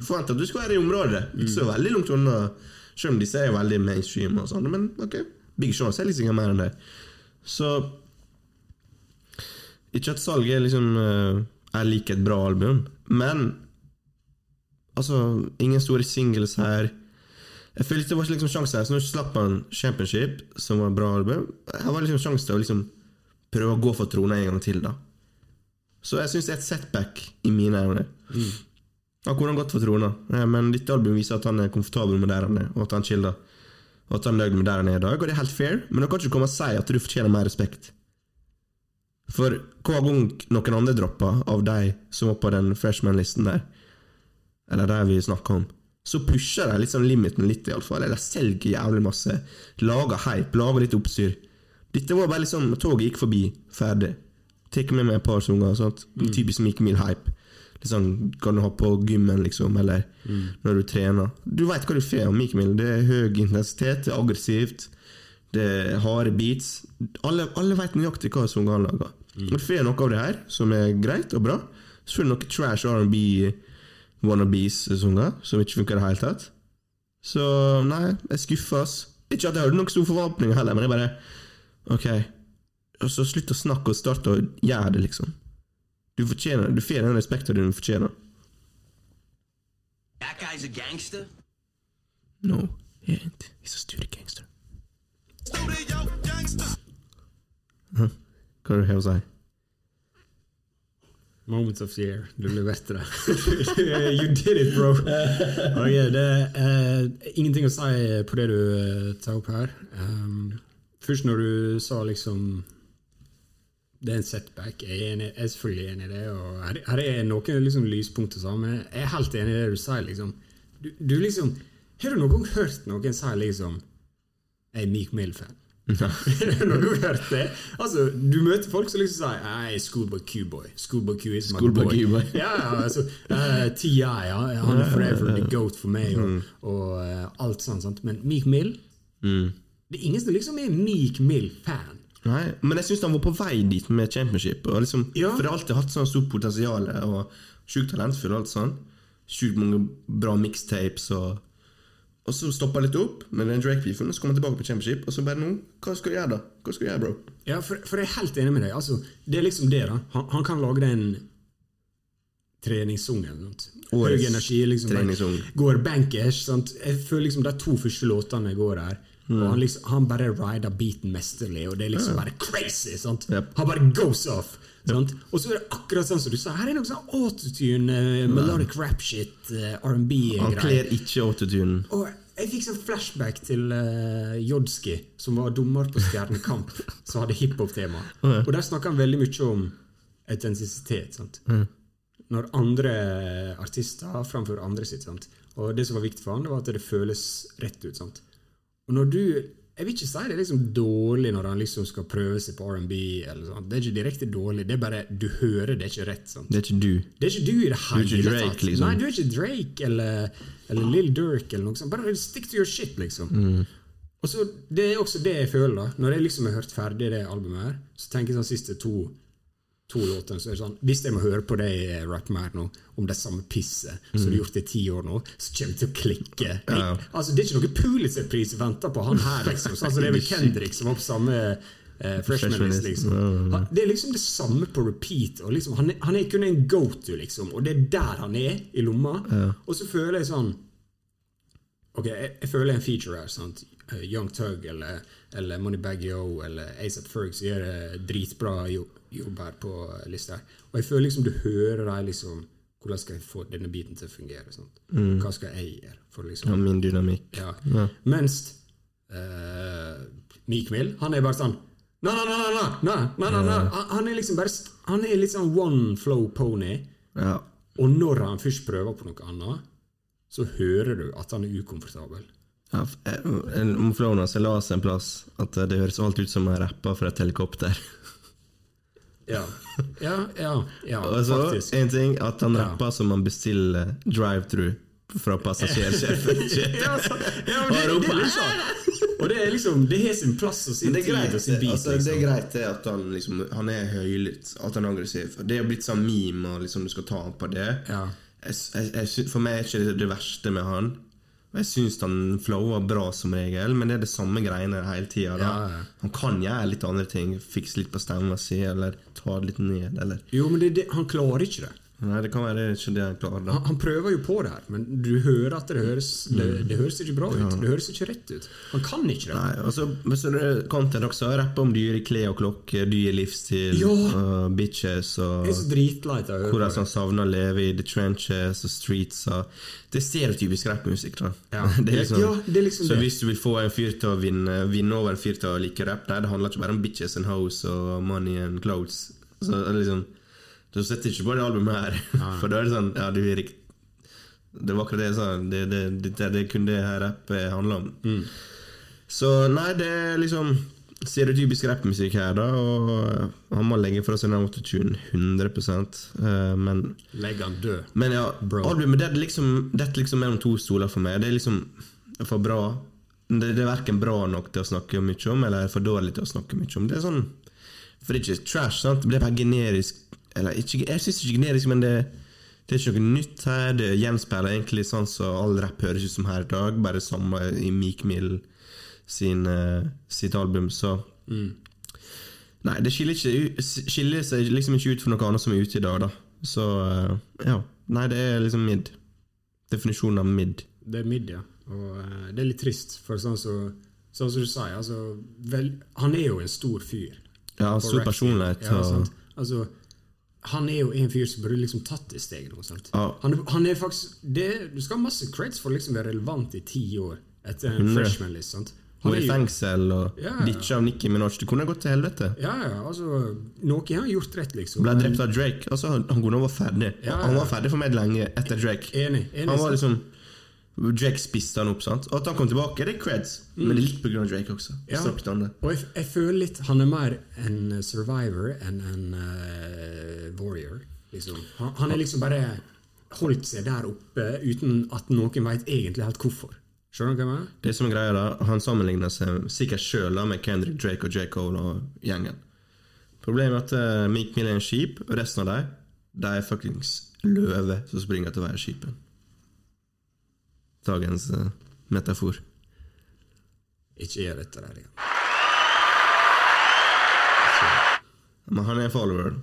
forvent at du skal være i området. Ikke så veldig langt unna. Selv om disse er veldig mainstream og sånn. Men ok, Big Sean selger sikkert mer enn det. Så Ikke at salget liksom eh, er like et bra album, men Altså, ingen store singles her. Jeg følte det var liksom sjanse her, så nå slapp han Championship, som var et bra album. Her var liksom sjanse til å liksom prøve å gå for trona en gang til, da. Så jeg syns det er et setback i mine øyne. ha gått for trona, men dette albumet viser at han er komfortabel med der han er, og at han chiller. Og at han er nøyd med der han er i dag, og det er helt fair, men du kan ikke komme og si at du fortjener mer respekt. For hver gang noen andre dropper av de som var på den freshman-listen der, eller de vi snakker om, så pusher de sånn limiten litt, iallfall. Eller selger jævlig masse. Lager hype, lager litt oppstyr. Dette var bare liksom Toget gikk forbi, ferdig. Tar med meg et par sanger. Mm. Typisk Mike Mill-hype. Liksom, kan du ha på gymmen, liksom, eller når du trener. Du veit hva du får av Meek Mill. Det er høy intensitet, det er aggressivt, det er harde beats. Alle, alle veit nøyaktig hva som han lager. Mm. du får noe av det her, som er greit og bra. Så får du noe trash R&B wannabes-sanger som ikke funker i det hele tatt. Så nei, jeg skuffes. Ikke at jeg hadde noen stor forvaltning heller, men jeg bare Ok. Og så slutt å snakke og starte å gjøre det, liksom. Du fortjener Du får den respekten du fortjener. That guy's a gangster? No, he ain't. He's a stupid gangster. Gangster. Hva har du å si? Moments of the year. Du leverte det. you did it, bro! Okay, det er ingenting å si på det du eh, tar opp her. Um, først når du sa liksom det er en setback. Jeg er, enig, jeg er selvfølgelig enig i det. Og her, her er noen liksom lyspunkter, så, men jeg er helt enig i det du sier. Liksom. Du, du liksom, har du noen gang hørt noen si liksom Jeg er Meek Mill-fan. Når du hørte det? Altså, Du møter folk som liksom sier er Schoolboy Q-boy. Schoolboy Q is my Schoolboy boy. Q-boy. ja, altså, eh, TI, ja, han er forever the goat for meg, og, og uh, alt sånt. Sant? Men Meek Mill Det er ingen som liksom er Meek Mill-fan. Nei, men jeg syns han var på vei dit med championship. Og liksom, Ja. For det har alltid hatt sånn stort potensial og sjukt talentfull. og alt sånn Sjukt mange bra mixtapes. Og, og så stoppa litt opp med den Drake-beefen, så kom han tilbake på championship. Og så bare nå, hva skal du gjøre, da? Hva skal du gjøre, bro? Ja, for, for jeg er helt enig med deg. Altså, det er liksom det, da. Han, han kan lage den eller noe. Høy energi. liksom. Går bankers. sant? Jeg føler liksom de to første låtene går her. Mm. Og han, liksom, han bare rider beaten mesterlig, og det er liksom bare crazy. sant? Yep. Han bare goes off. sant? Og så er det akkurat sånn som du sa, her er noe sånn autotune, uh, melodic rap shit, uh, Han R&B-greier. kler ikke autotune. Og jeg fikk sånn flashback til uh, Jodski, som var dommer på Stjernekamp, som hadde hiphop-tema. Og der snakka han veldig mye om autentisitet. sant? Når andre artister framfører andre sitt. sant? Og det som var viktig for han, det var at det føles rett ut. sant? Og når du Jeg vil ikke si det er liksom dårlig når han liksom skal prøve seg på R&B. Det er ikke direkte dårlig, det er bare du hører det er ikke rett. sant? Det er ikke du. Det er ikke du i det hele ikke Drake, tatt. liksom. Nei, du er ikke Drake eller, eller Lil Durk eller noe sånt. Bare stick to your shit, liksom. Mm. Og så, Det er også det jeg føler. da Når jeg liksom har hørt ferdig det albumet, her så tenker jeg sånn siste to To låtene, så er det sånn Hvis jeg må høre på deg rappe mer nå, om det samme pisset som du har gjort i ti år nå, så kommer det til å klikke. Jeg, Mm. Altså Det er ikke noe Pulitzer-pris jeg venter på han her, liksom. Så, altså, det er vel Kendrick, som var på samme eh, freshman list, liksom. Han, det er liksom det samme på repeat. Og liksom, han, er, han er kun en go-to, liksom, og det er der han er i lomma. Og så føler jeg sånn Ok, jeg, jeg føler en feature her. sant? Eh, Young Tug eller, eller Moneybag Yo eller ASAP Ferg som gjør dritbra jo- jobb her på eh, lista. her. Og jeg føler liksom du hører dem liksom Hvordan skal jeg få denne biten til å fungere? Mm. Hva skal jeg gjøre? for liksom... Ja, min dynamikk. Ja. Ja. Mens uh, Meek Mill, han er bare sånn Nei, nei, nei, nei, nei, nei, nei, nei. Han- Han er liksom bare Han er litt sånn one flow pony. Ja. Og når han først prøver på noe annet, så hører du at han er ukomfortabel. Ja, eh, om flowen hans jeg la oss en plass at eh, det høres alt ut som han rapper fra et helikopter. Ja, ja, ja, ja Altså, faktisk. en ting at han rapper som han bestiller drive-through fra passasjersjefen. Ja, altså, ja, men det, det litt sånn. Og det er liksom Det har sin plass og sin greit, tid og sin bit. altså, det er liksom. greit det at han, liksom, han er høylytt, at han er aggressiv. Det er blitt sånn meme, og liksom, du skal ta på det. Ja. Jeg, jeg, for meg er ikke det det verste med han. Jeg syns han flower bra som regel, men det er det samme greiene hele tida. Ja, ja. Han kan gjøre litt andre ting. Fikse litt på stemma si, eller ta det litt ned, eller Jo, men det, det, han klarer ikke det. Nei, det kan være ikke det han klarer. Han, han prøver jo på det her, men du hører at det høres Det, det høres ikke bra ut. Det høres ikke rett ut. Han kan ikke det. Nei, og så men så er det content også. Rappe om dyre klær og klokker, dyr livsstil, Ja. uh, bitches og hvordan han savner å leve i the trenches og streets. Og det er stereotypisk rappmusikk. Ja. det liksom, Ja, det er liksom Så det. hvis du vil få en fyr til å vinne, vinne over en fyr til å like rap, nei, det handler ikke bare om bitches and hoes og money and clothes. Så liksom Du setter ikke på det albumet her, for da er det sånn Ja, du er rikt Det var akkurat det jeg sa. Det, det, det, det, det kun det her rapp handler om. Mm. Så nei, det er liksom stereotypisk rappmusikk her, da. Og han må legge fra seg den autotune 100 eh, Men Legg han død. men ja, Bro. albumet det er liksom, det er liksom mellom to stoler for meg. Det er liksom for bra. Det, det er verken bra nok til å snakke mye om, eller for dårlig til å snakke mye om. Det er sånn For det er ikke trash, sant? Det er bare generisk Eller ikke, jeg syns ikke generisk, men det, det er ikke noe nytt her. Det gjenspeiler egentlig sånn som all rapp høres ut som her i dag, bare samla i Meek Mill sin, eh, sitt album, så Nei, det skiller, ikke, skiller seg liksom ikke ut for noe annet som er ute i dag, da. Så eh, ja. Nei, det er liksom mid. Definisjonen av mid. Det er mid, ja. Og uh, det er litt trist, for sånn som sånn så du sier, altså vel, Han er jo en stor fyr. Ja, stor personlighet. Ja, og. Altså, han er jo en fyr som burde liksom tatt det steget nå. Sant? Ja. Han, han er faktisk det, Du skal ha masse creds for å liksom være relevant i ti år etter en Hundre. freshman-list. sant? Han er i fengsel og Ja, ja. ditcha av Nicki Minaj. Det kunne gått til helvete. Ja, ja, altså Noe har han gjort rett, liksom. Ble drept av Drake. Altså, han, kunne vært ferdig. Ja, ja, Han var ferdig for meg lenge etter Drake. Enig. enig Han var liksom Drake spiste han opp, sant? Og at han kom tilbake, det er creds. Men det er litt av Drake også. Mm. Ja. Og jeg, jeg føler litt Han er mer en survivor enn en uh, warrior. Liksom. Han, han er liksom bare holdt seg der oppe uten at noen veit egentlig helt hvorfor. Skjønner du hva jeg mener? Det som er greia da, Han sammenligner seg sikkert sjøl med Kendrick Drake og J. Cole og gjengen. Problemet er at uh, Meek Mill er en skip, og resten av dem de er fuckings løve som springer til å være skipet. Dagens eh, metafor. Ikke gjør dette der igjen. Men han er follower.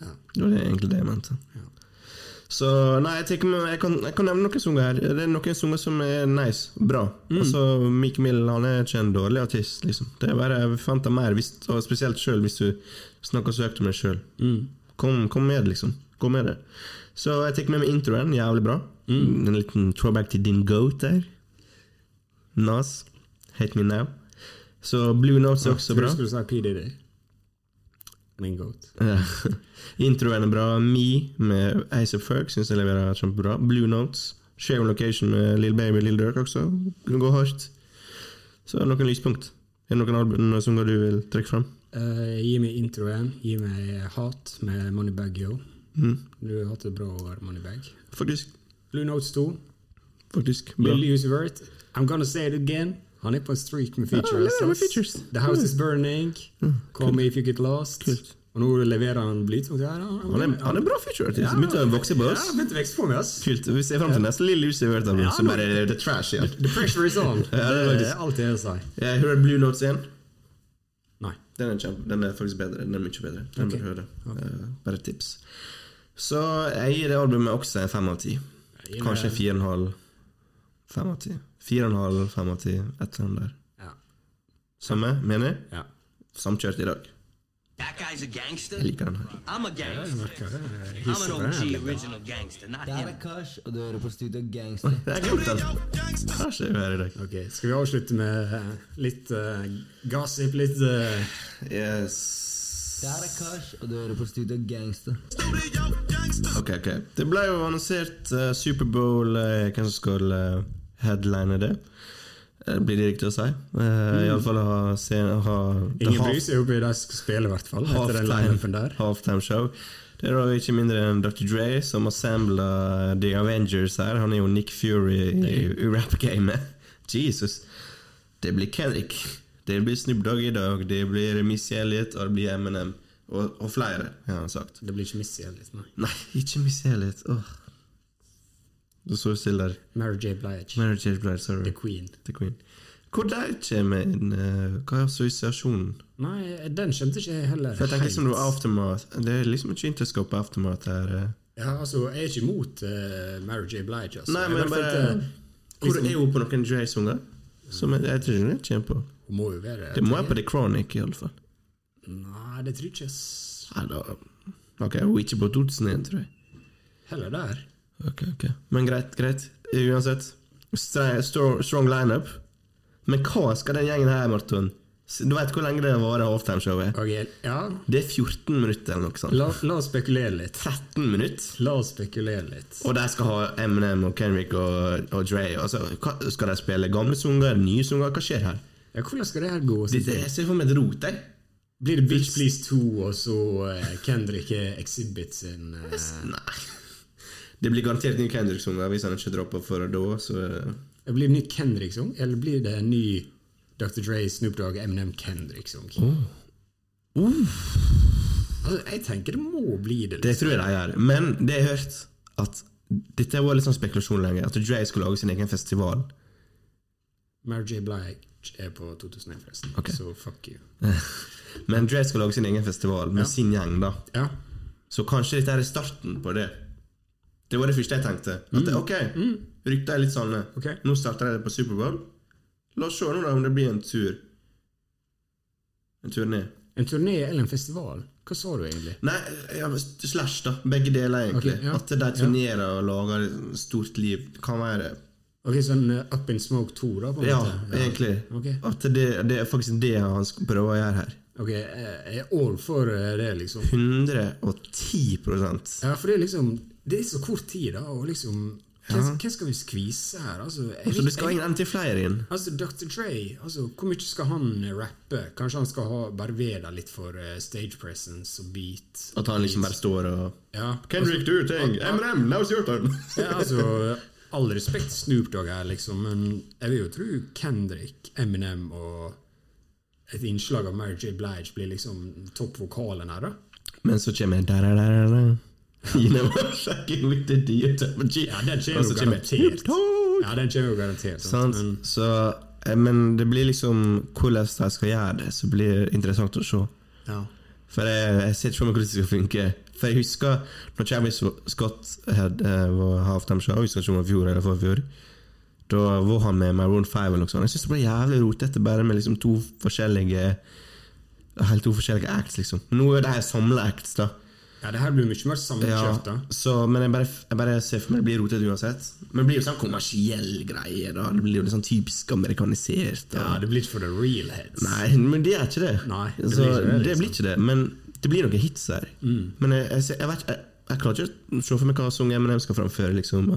Ja. Det var egentlig det jeg mente. Så nei, jeg, tenker, jeg, kan, jeg kan nevne noen sanger her. Det er noen sanger som er nice, bra. Altså, Meek Mill han er ikke en dårlig artist, liksom. Det er bare, Jeg forventer mer, hvis, og spesielt sjøl hvis du snakker så høyt om deg sjøl. Kom, kom med, liksom. Gå med det. Så jeg tar med meg introen, jævlig bra. En liten throwback til din goat der. Nas. Hate me now. Så Blue Notes er også bra. Jeg skulle du sa PDD? Min goat. Introen er bra. Me med Ace of Ferg syns jeg leverer kjempebra. Blue Notes. Share on Location med Lill Baby Lill Dirk også. Kunne gå hardt. Så er det noen lyspunkt. Er det noen album som du vil trekke fram? Uh, gi meg introen. Gi meg Hat med Moneybag Yo. Mm. Du har hatt et bra år, Moneybag. Faktisk. Blue Notes 2. Faktisk. Bra. Lil Uzi Vert. I'm gonna say it again. Han er på en streak med features. Ja, med features. The House Is Burning. Call Me If You Get Lost. Kult. Og nå leverer han Bleach. Ja. Han er, han er bra feature Ja, Begynte å vokse på oss. Ja, begynte å vokse på meg, ass. Kult. Vi ser fram til neste Lille Lucy Vert-album, Ja, som bare er the trash igjen. The pressure is on. Ja, det er det faktisk- alt jeg sier. Jeg hører Blue Notes igjen. Nei. Den er, kjempe, den er faktisk bedre. Den er mye bedre. Den okay. bør høre. Eh, bare et tips. Så jeg gir det albumet også en fem av ti. Gir Kanskje fire og en halv. Fem av ti. Fire og en halv, fem av ti. Et eller annet der. Ja. Samme, mener jeg. ja. Samkjørt i dag. That guy's a gangster. Jeg liker den her. I'm a gangster. I'm an OG original gangster, not er Kash, og du hører på Studio Gangster. Den. Kanskje er her i dag. Ok, Skal vi avslutte med eh, litt uh, gossip, litt uh... Yes. Det her er Kash, og du hører på Studio Gangster. Ok, ok. Det ble jo annonsert uh, Superbowl, uh, hvem som skal uh, headline det. Uh, blir det riktig å si? Uh, Iallfall ha, scene, ha Ingen bryr seg om de skal spille, i hvert fall. Etter den halftime, der. halftime show. Det er da ikke mindre enn Dr. Dre som assembla The Avengers her. Han er jo Nick Fury i, i rap-gamet. Jesus. Det blir Kendrick. Det blir Snoop Dogg i dag. Det blir Missy Elliot, og det blir Eminem. Og, og flere, har han sagt. Det blir ikke Missy Elliot, nei. Nei, ikke Missy Elliot. Åh. Du står stille der. Mary J. Blige. Mary J. Blige, sorry. The Queen. The Queen. Hvor der kommer inn eh, Hva er assosiasjonen? Nei, den skjønte ikke jeg heller. For jeg tenker som Aftermath Det er liksom ikke Interscope Aftermath her. eh. Ja, altså, jeg er ikke imot uh, Mary J. Blige, altså. Nei, men bare Hvor liksom, er hun på noen Dre-sanger? Som jeg, jeg tror ikke hun kommer på. Hun må jo være Det må være på The Chronic, i alle fall. Nei, det tror jeg ikke. Nei, da Ok, hun er ikke på 2001, tror jeg. Heller der. Ok, ok. Men greit, greit. Uansett. Strong, strong lineup. Men hva skal den gjengen her, Marton? Du vet hvor lenge det varer halftimeshowet? Ok, ja, Det er 14 minutter eller noe sånt. la, la oss spekulere litt. 13 minutter. La oss spekulere litt. Og de skal ha Eminem og Kendrick og, og Dre. Altså, hva, skal de spille gamle sanger, nye sanger? Hva skjer her? Ja, hvordan skal det her gå? Dette, det, jeg ser for meg et rot, jeg. Blir det Bitch Please 2, og så uh, Kendrick Exhibit sin uh... Nei. Det blir garantert ny Kendrick-sang hvis han ikke dropper før da. Så Det Blir det ny Kendrick-sang, eller blir det ny Dr. Dre, Snoop Dogg, Eminem Kendrick-sang? Altså, jeg tenker det må bli det. Det Liksom. tror jeg de gjør. Men det jeg har hørt, at dette var litt sånn spekulasjon lenge, at Dre skulle lage sin egen festival. Mary J. Blige er på 2001, forresten. Okay. Så fuck you. Men Dre skal lage sin egen festival med Ja. sin gjeng, da. Ja. Så kanskje dette er starten på det. Det var det første jeg tenkte. At det, ok, rykta er litt sånn Okay. Nå starter jeg det på Superbowl. La oss se nå da om det blir en tur. En turné. En turné eller en festival? Hva sa du egentlig? Nei, ja, slash, da. Begge deler, egentlig. Okay, ja. At de turnerer og lager stort liv. Kan være Ok, sånn eh, Up in Smoke 2, da? på en Ja, måte? egentlig. Okay. At det, det er faktisk det han skal prøve å gjøre her. Ok, jeg er all for eh, det, liksom. 110 Ja, for det er liksom Det er så kort tid, da, og liksom Ja. hvem skal vi skvise her? Altså, jeg, Så du skal ha til flere inn. Altså, Dr. Dre, altså, hvor mye skal han eh, rappe? Kanskje han skal ha bare veda litt for uh, stage presence og beat? At han liksom bare står og Ja, Kendrick, du ting! Eminem, MRM, now's your turn! Ja, altså, all respekt Snoop Dogg her, liksom, men jeg vil jo tro Kendrick, Eminem og et innslag av Mary J. Blige blir liksom toppvokalen her, da. Men så kommer da, da, da, da. You know, fucking with the tempergy. Ja, den kommer jo garantert. Ja, den kommer jo garantert. sant? Sant? Men, Så, eh, men det blir liksom Hvordan de skal gjøre det, så blir det interessant å se. ja. For jeg, jeg ser ikke for meg hvordan det skal funke. For jeg husker når Travis Scott had, eh, var halftime show, jeg husker ikke om det var fjor eller forfjor, da var han med Maroon 5 eller noe sånt. Jeg syns det ble jævlig rotete bare med liksom to forskjellige Helt to forskjellige acts, liksom. Nå er det her samla acts, da. ja, det her blir mye mer Ja, sammenkjørt, da. så, men jeg bare, jeg bare ser for meg det blir rotete uansett. Men det blir jo sånn kommersiell greie. da Det blir jo litt sånn typisk amerikanisert. Da. Ja, det blir ikke for the real heads. Nei, men det er ikke det. Nei, det det, så, blir ikke det, det, liksom. blir ikke det. Men det blir noen hits her. Men jeg, jeg, jeg, vet, jeg, klarer ikke å se for meg hva sang Eminem skal framføre, liksom.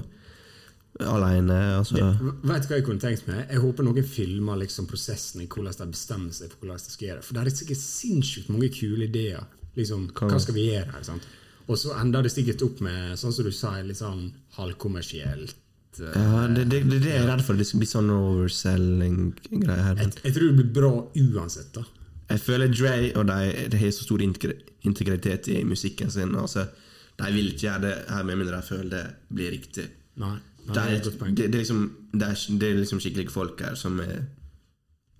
Alene. Altså. Vet du hva jeg kunne tenkt meg? Jeg håper noen filmer liksom prosessen i hvordan de bestemmer seg for hvordan de skal gjøre det. For det er sikkert sinnssykt mange kule ideer. Liksom, hva skal vi gjøre her? sant? Og så ender det sikkert opp med, sånn som du sa, litt sånn halvkommersielt. eh, Ja, det, det, det, det er jeg redd for. Det skal bli sånn overselling-greie her. Jeg, jeg tror det blir bra uansett, da. Jeg føler Dre og de, de har så stor integritet i musikken sin. Altså, de vil ikke gjøre det her med mindre de føler det blir riktig. Nei, nei Det er det, det, er liksom, det, er, det er liksom skikkelige folk her som er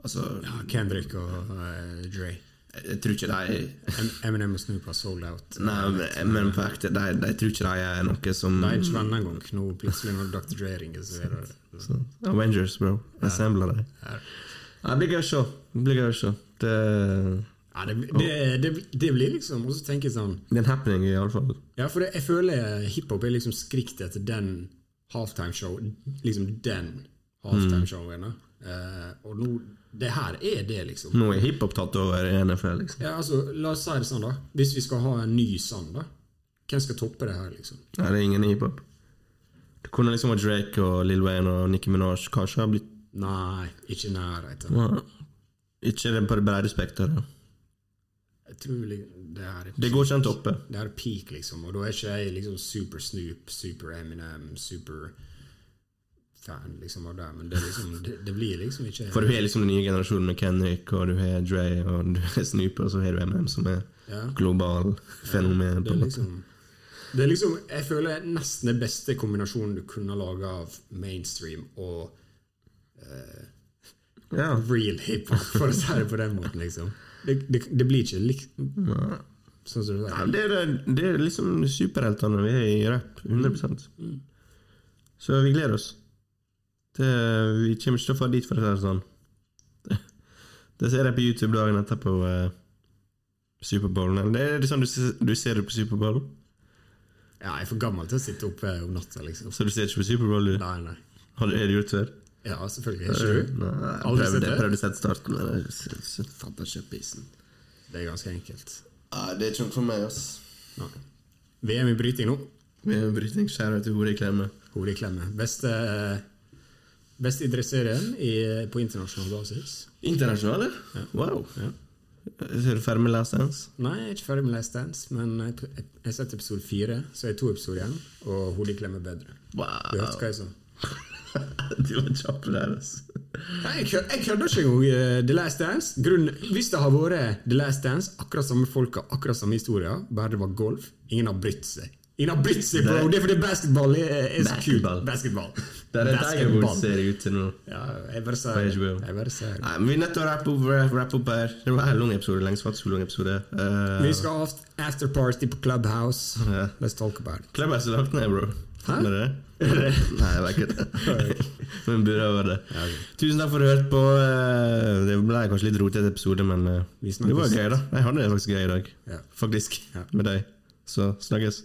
Altså, Ja, Kendrick og uh, Dre. jeg tror ikke de Em- Eminem og Snoop har sold out. Nei, men, men på ekte, de, de tror ikke de er noe som De er ikke venner engang. Nå plutselig når Dr. Dre ringer, så er det Avengers, bro. Assembler de. Det blir gøy å se. Det. Det, Ja, det, det, det, det blir liksom Og så tenker jeg sånn det er en happening, i alle fall. Ja, for jeg føler hiphop er liksom skrikt etter den halftimeshow Liksom den halftimeshowen. Mm. Uh, og nå Det her er det, liksom. Nå er hiphop tatt over NFL, liksom. Ja, altså, La oss si det sånn, da. Hvis vi skal ha en ny sang, da. Hvem skal toppe det her, liksom? Nei, det er ingen hiphop. Det kunne liksom vært Drake og Lil Wayne og Nicki Minaj kanskje har blitt Nei, ikke i nærheten. ja, Ikke på det brede spekteret. Jeg tror det er Det går ikke an toppe. Det er peak, liksom. Og da er ikke jeg liksom super Snoop, super Eminem, super fan liksom av det. Men det, liksom, det, det blir liksom ikke For du har liksom den nye generasjonen med Kendrick, og du har Dre, og du har Snoop, og så har du Eminem, som er Ja. global fenomen. Det er liksom det er liksom, Jeg føler nesten den beste kombinasjonen du kunne lage av mainstream og Ja. real hiphop, for å si det på den måten. liksom Det, det, det blir ikke likt Sånn som du Ja, det, er, det er liksom superheltene vi er i rap. 100% Så vi gleder oss. Det, vi kommer ikke til å få dit, for å si det sånn. Det, det ser jeg på YouTube dagen etterpå uh, Superbowlen. Det er det sånn du, du ser det på Superbowl? Ja, jeg er for gammel til å sitte oppe om natta, liksom. Så du ser ikke på Superbowl, du? Nei, nei. Har du, er det gjort før? Ja, selvfølgelig. Ikke du? Jeg Aldri sett jeg det? prøvde å sette starten, men jeg ikke opp. Det er ganske enkelt. Nei, det er ikke noe for meg, ass. Nei. VM i bryting nå. Vi er brytning. Skjæra til hodet i klemme. Hodet i klemme. Beste, beste idrettsserien på internasjonal basis. Internasjonale? Wow. Ja. Er du ferdig med Last Dance? Nei, jeg er ikke ferdig med Last Dance, men jeg jeg har sett episode fire, så er det to episoder igjen, og hodet i klemme er bedre. Wow. Du hørte hva jeg sa? du var kjappe der, altså. Nei, jeg kø- jeg kødder ikke engang eh, The Last Dance. Grunnen, hvis det har vært The Last Dance, akkurat samme folka, akkurat samme historia, bare det var golf, ingen har brytt seg. Ingen har brytt seg, bro! Det er fordi basketball er, er så kult. Basketball. Det er det jeg Woods ser ut til nå. Ja, jeg bare sier. Jeg bare sier. Nei, men Vi er nødt til å rappe opp, wrap opp her. Det var en lang episode. lengst faktisk lang episode. Uh, Vi skal ha afterparty på Clubhouse. Yeah. Let's talk about it. Clubhouse er lagt ned, bro. Hæ? Er det det? Nei, jeg vet ikke det. Men burde vært det. Tusen takk for at du hørte på. Eh, Det ble kanskje litt rotete episode, men eh, det var gøy, da. Jeg hadde det faktisk gøy i dag. Ja. Faktisk. Ja. Med deg. Så snakkes.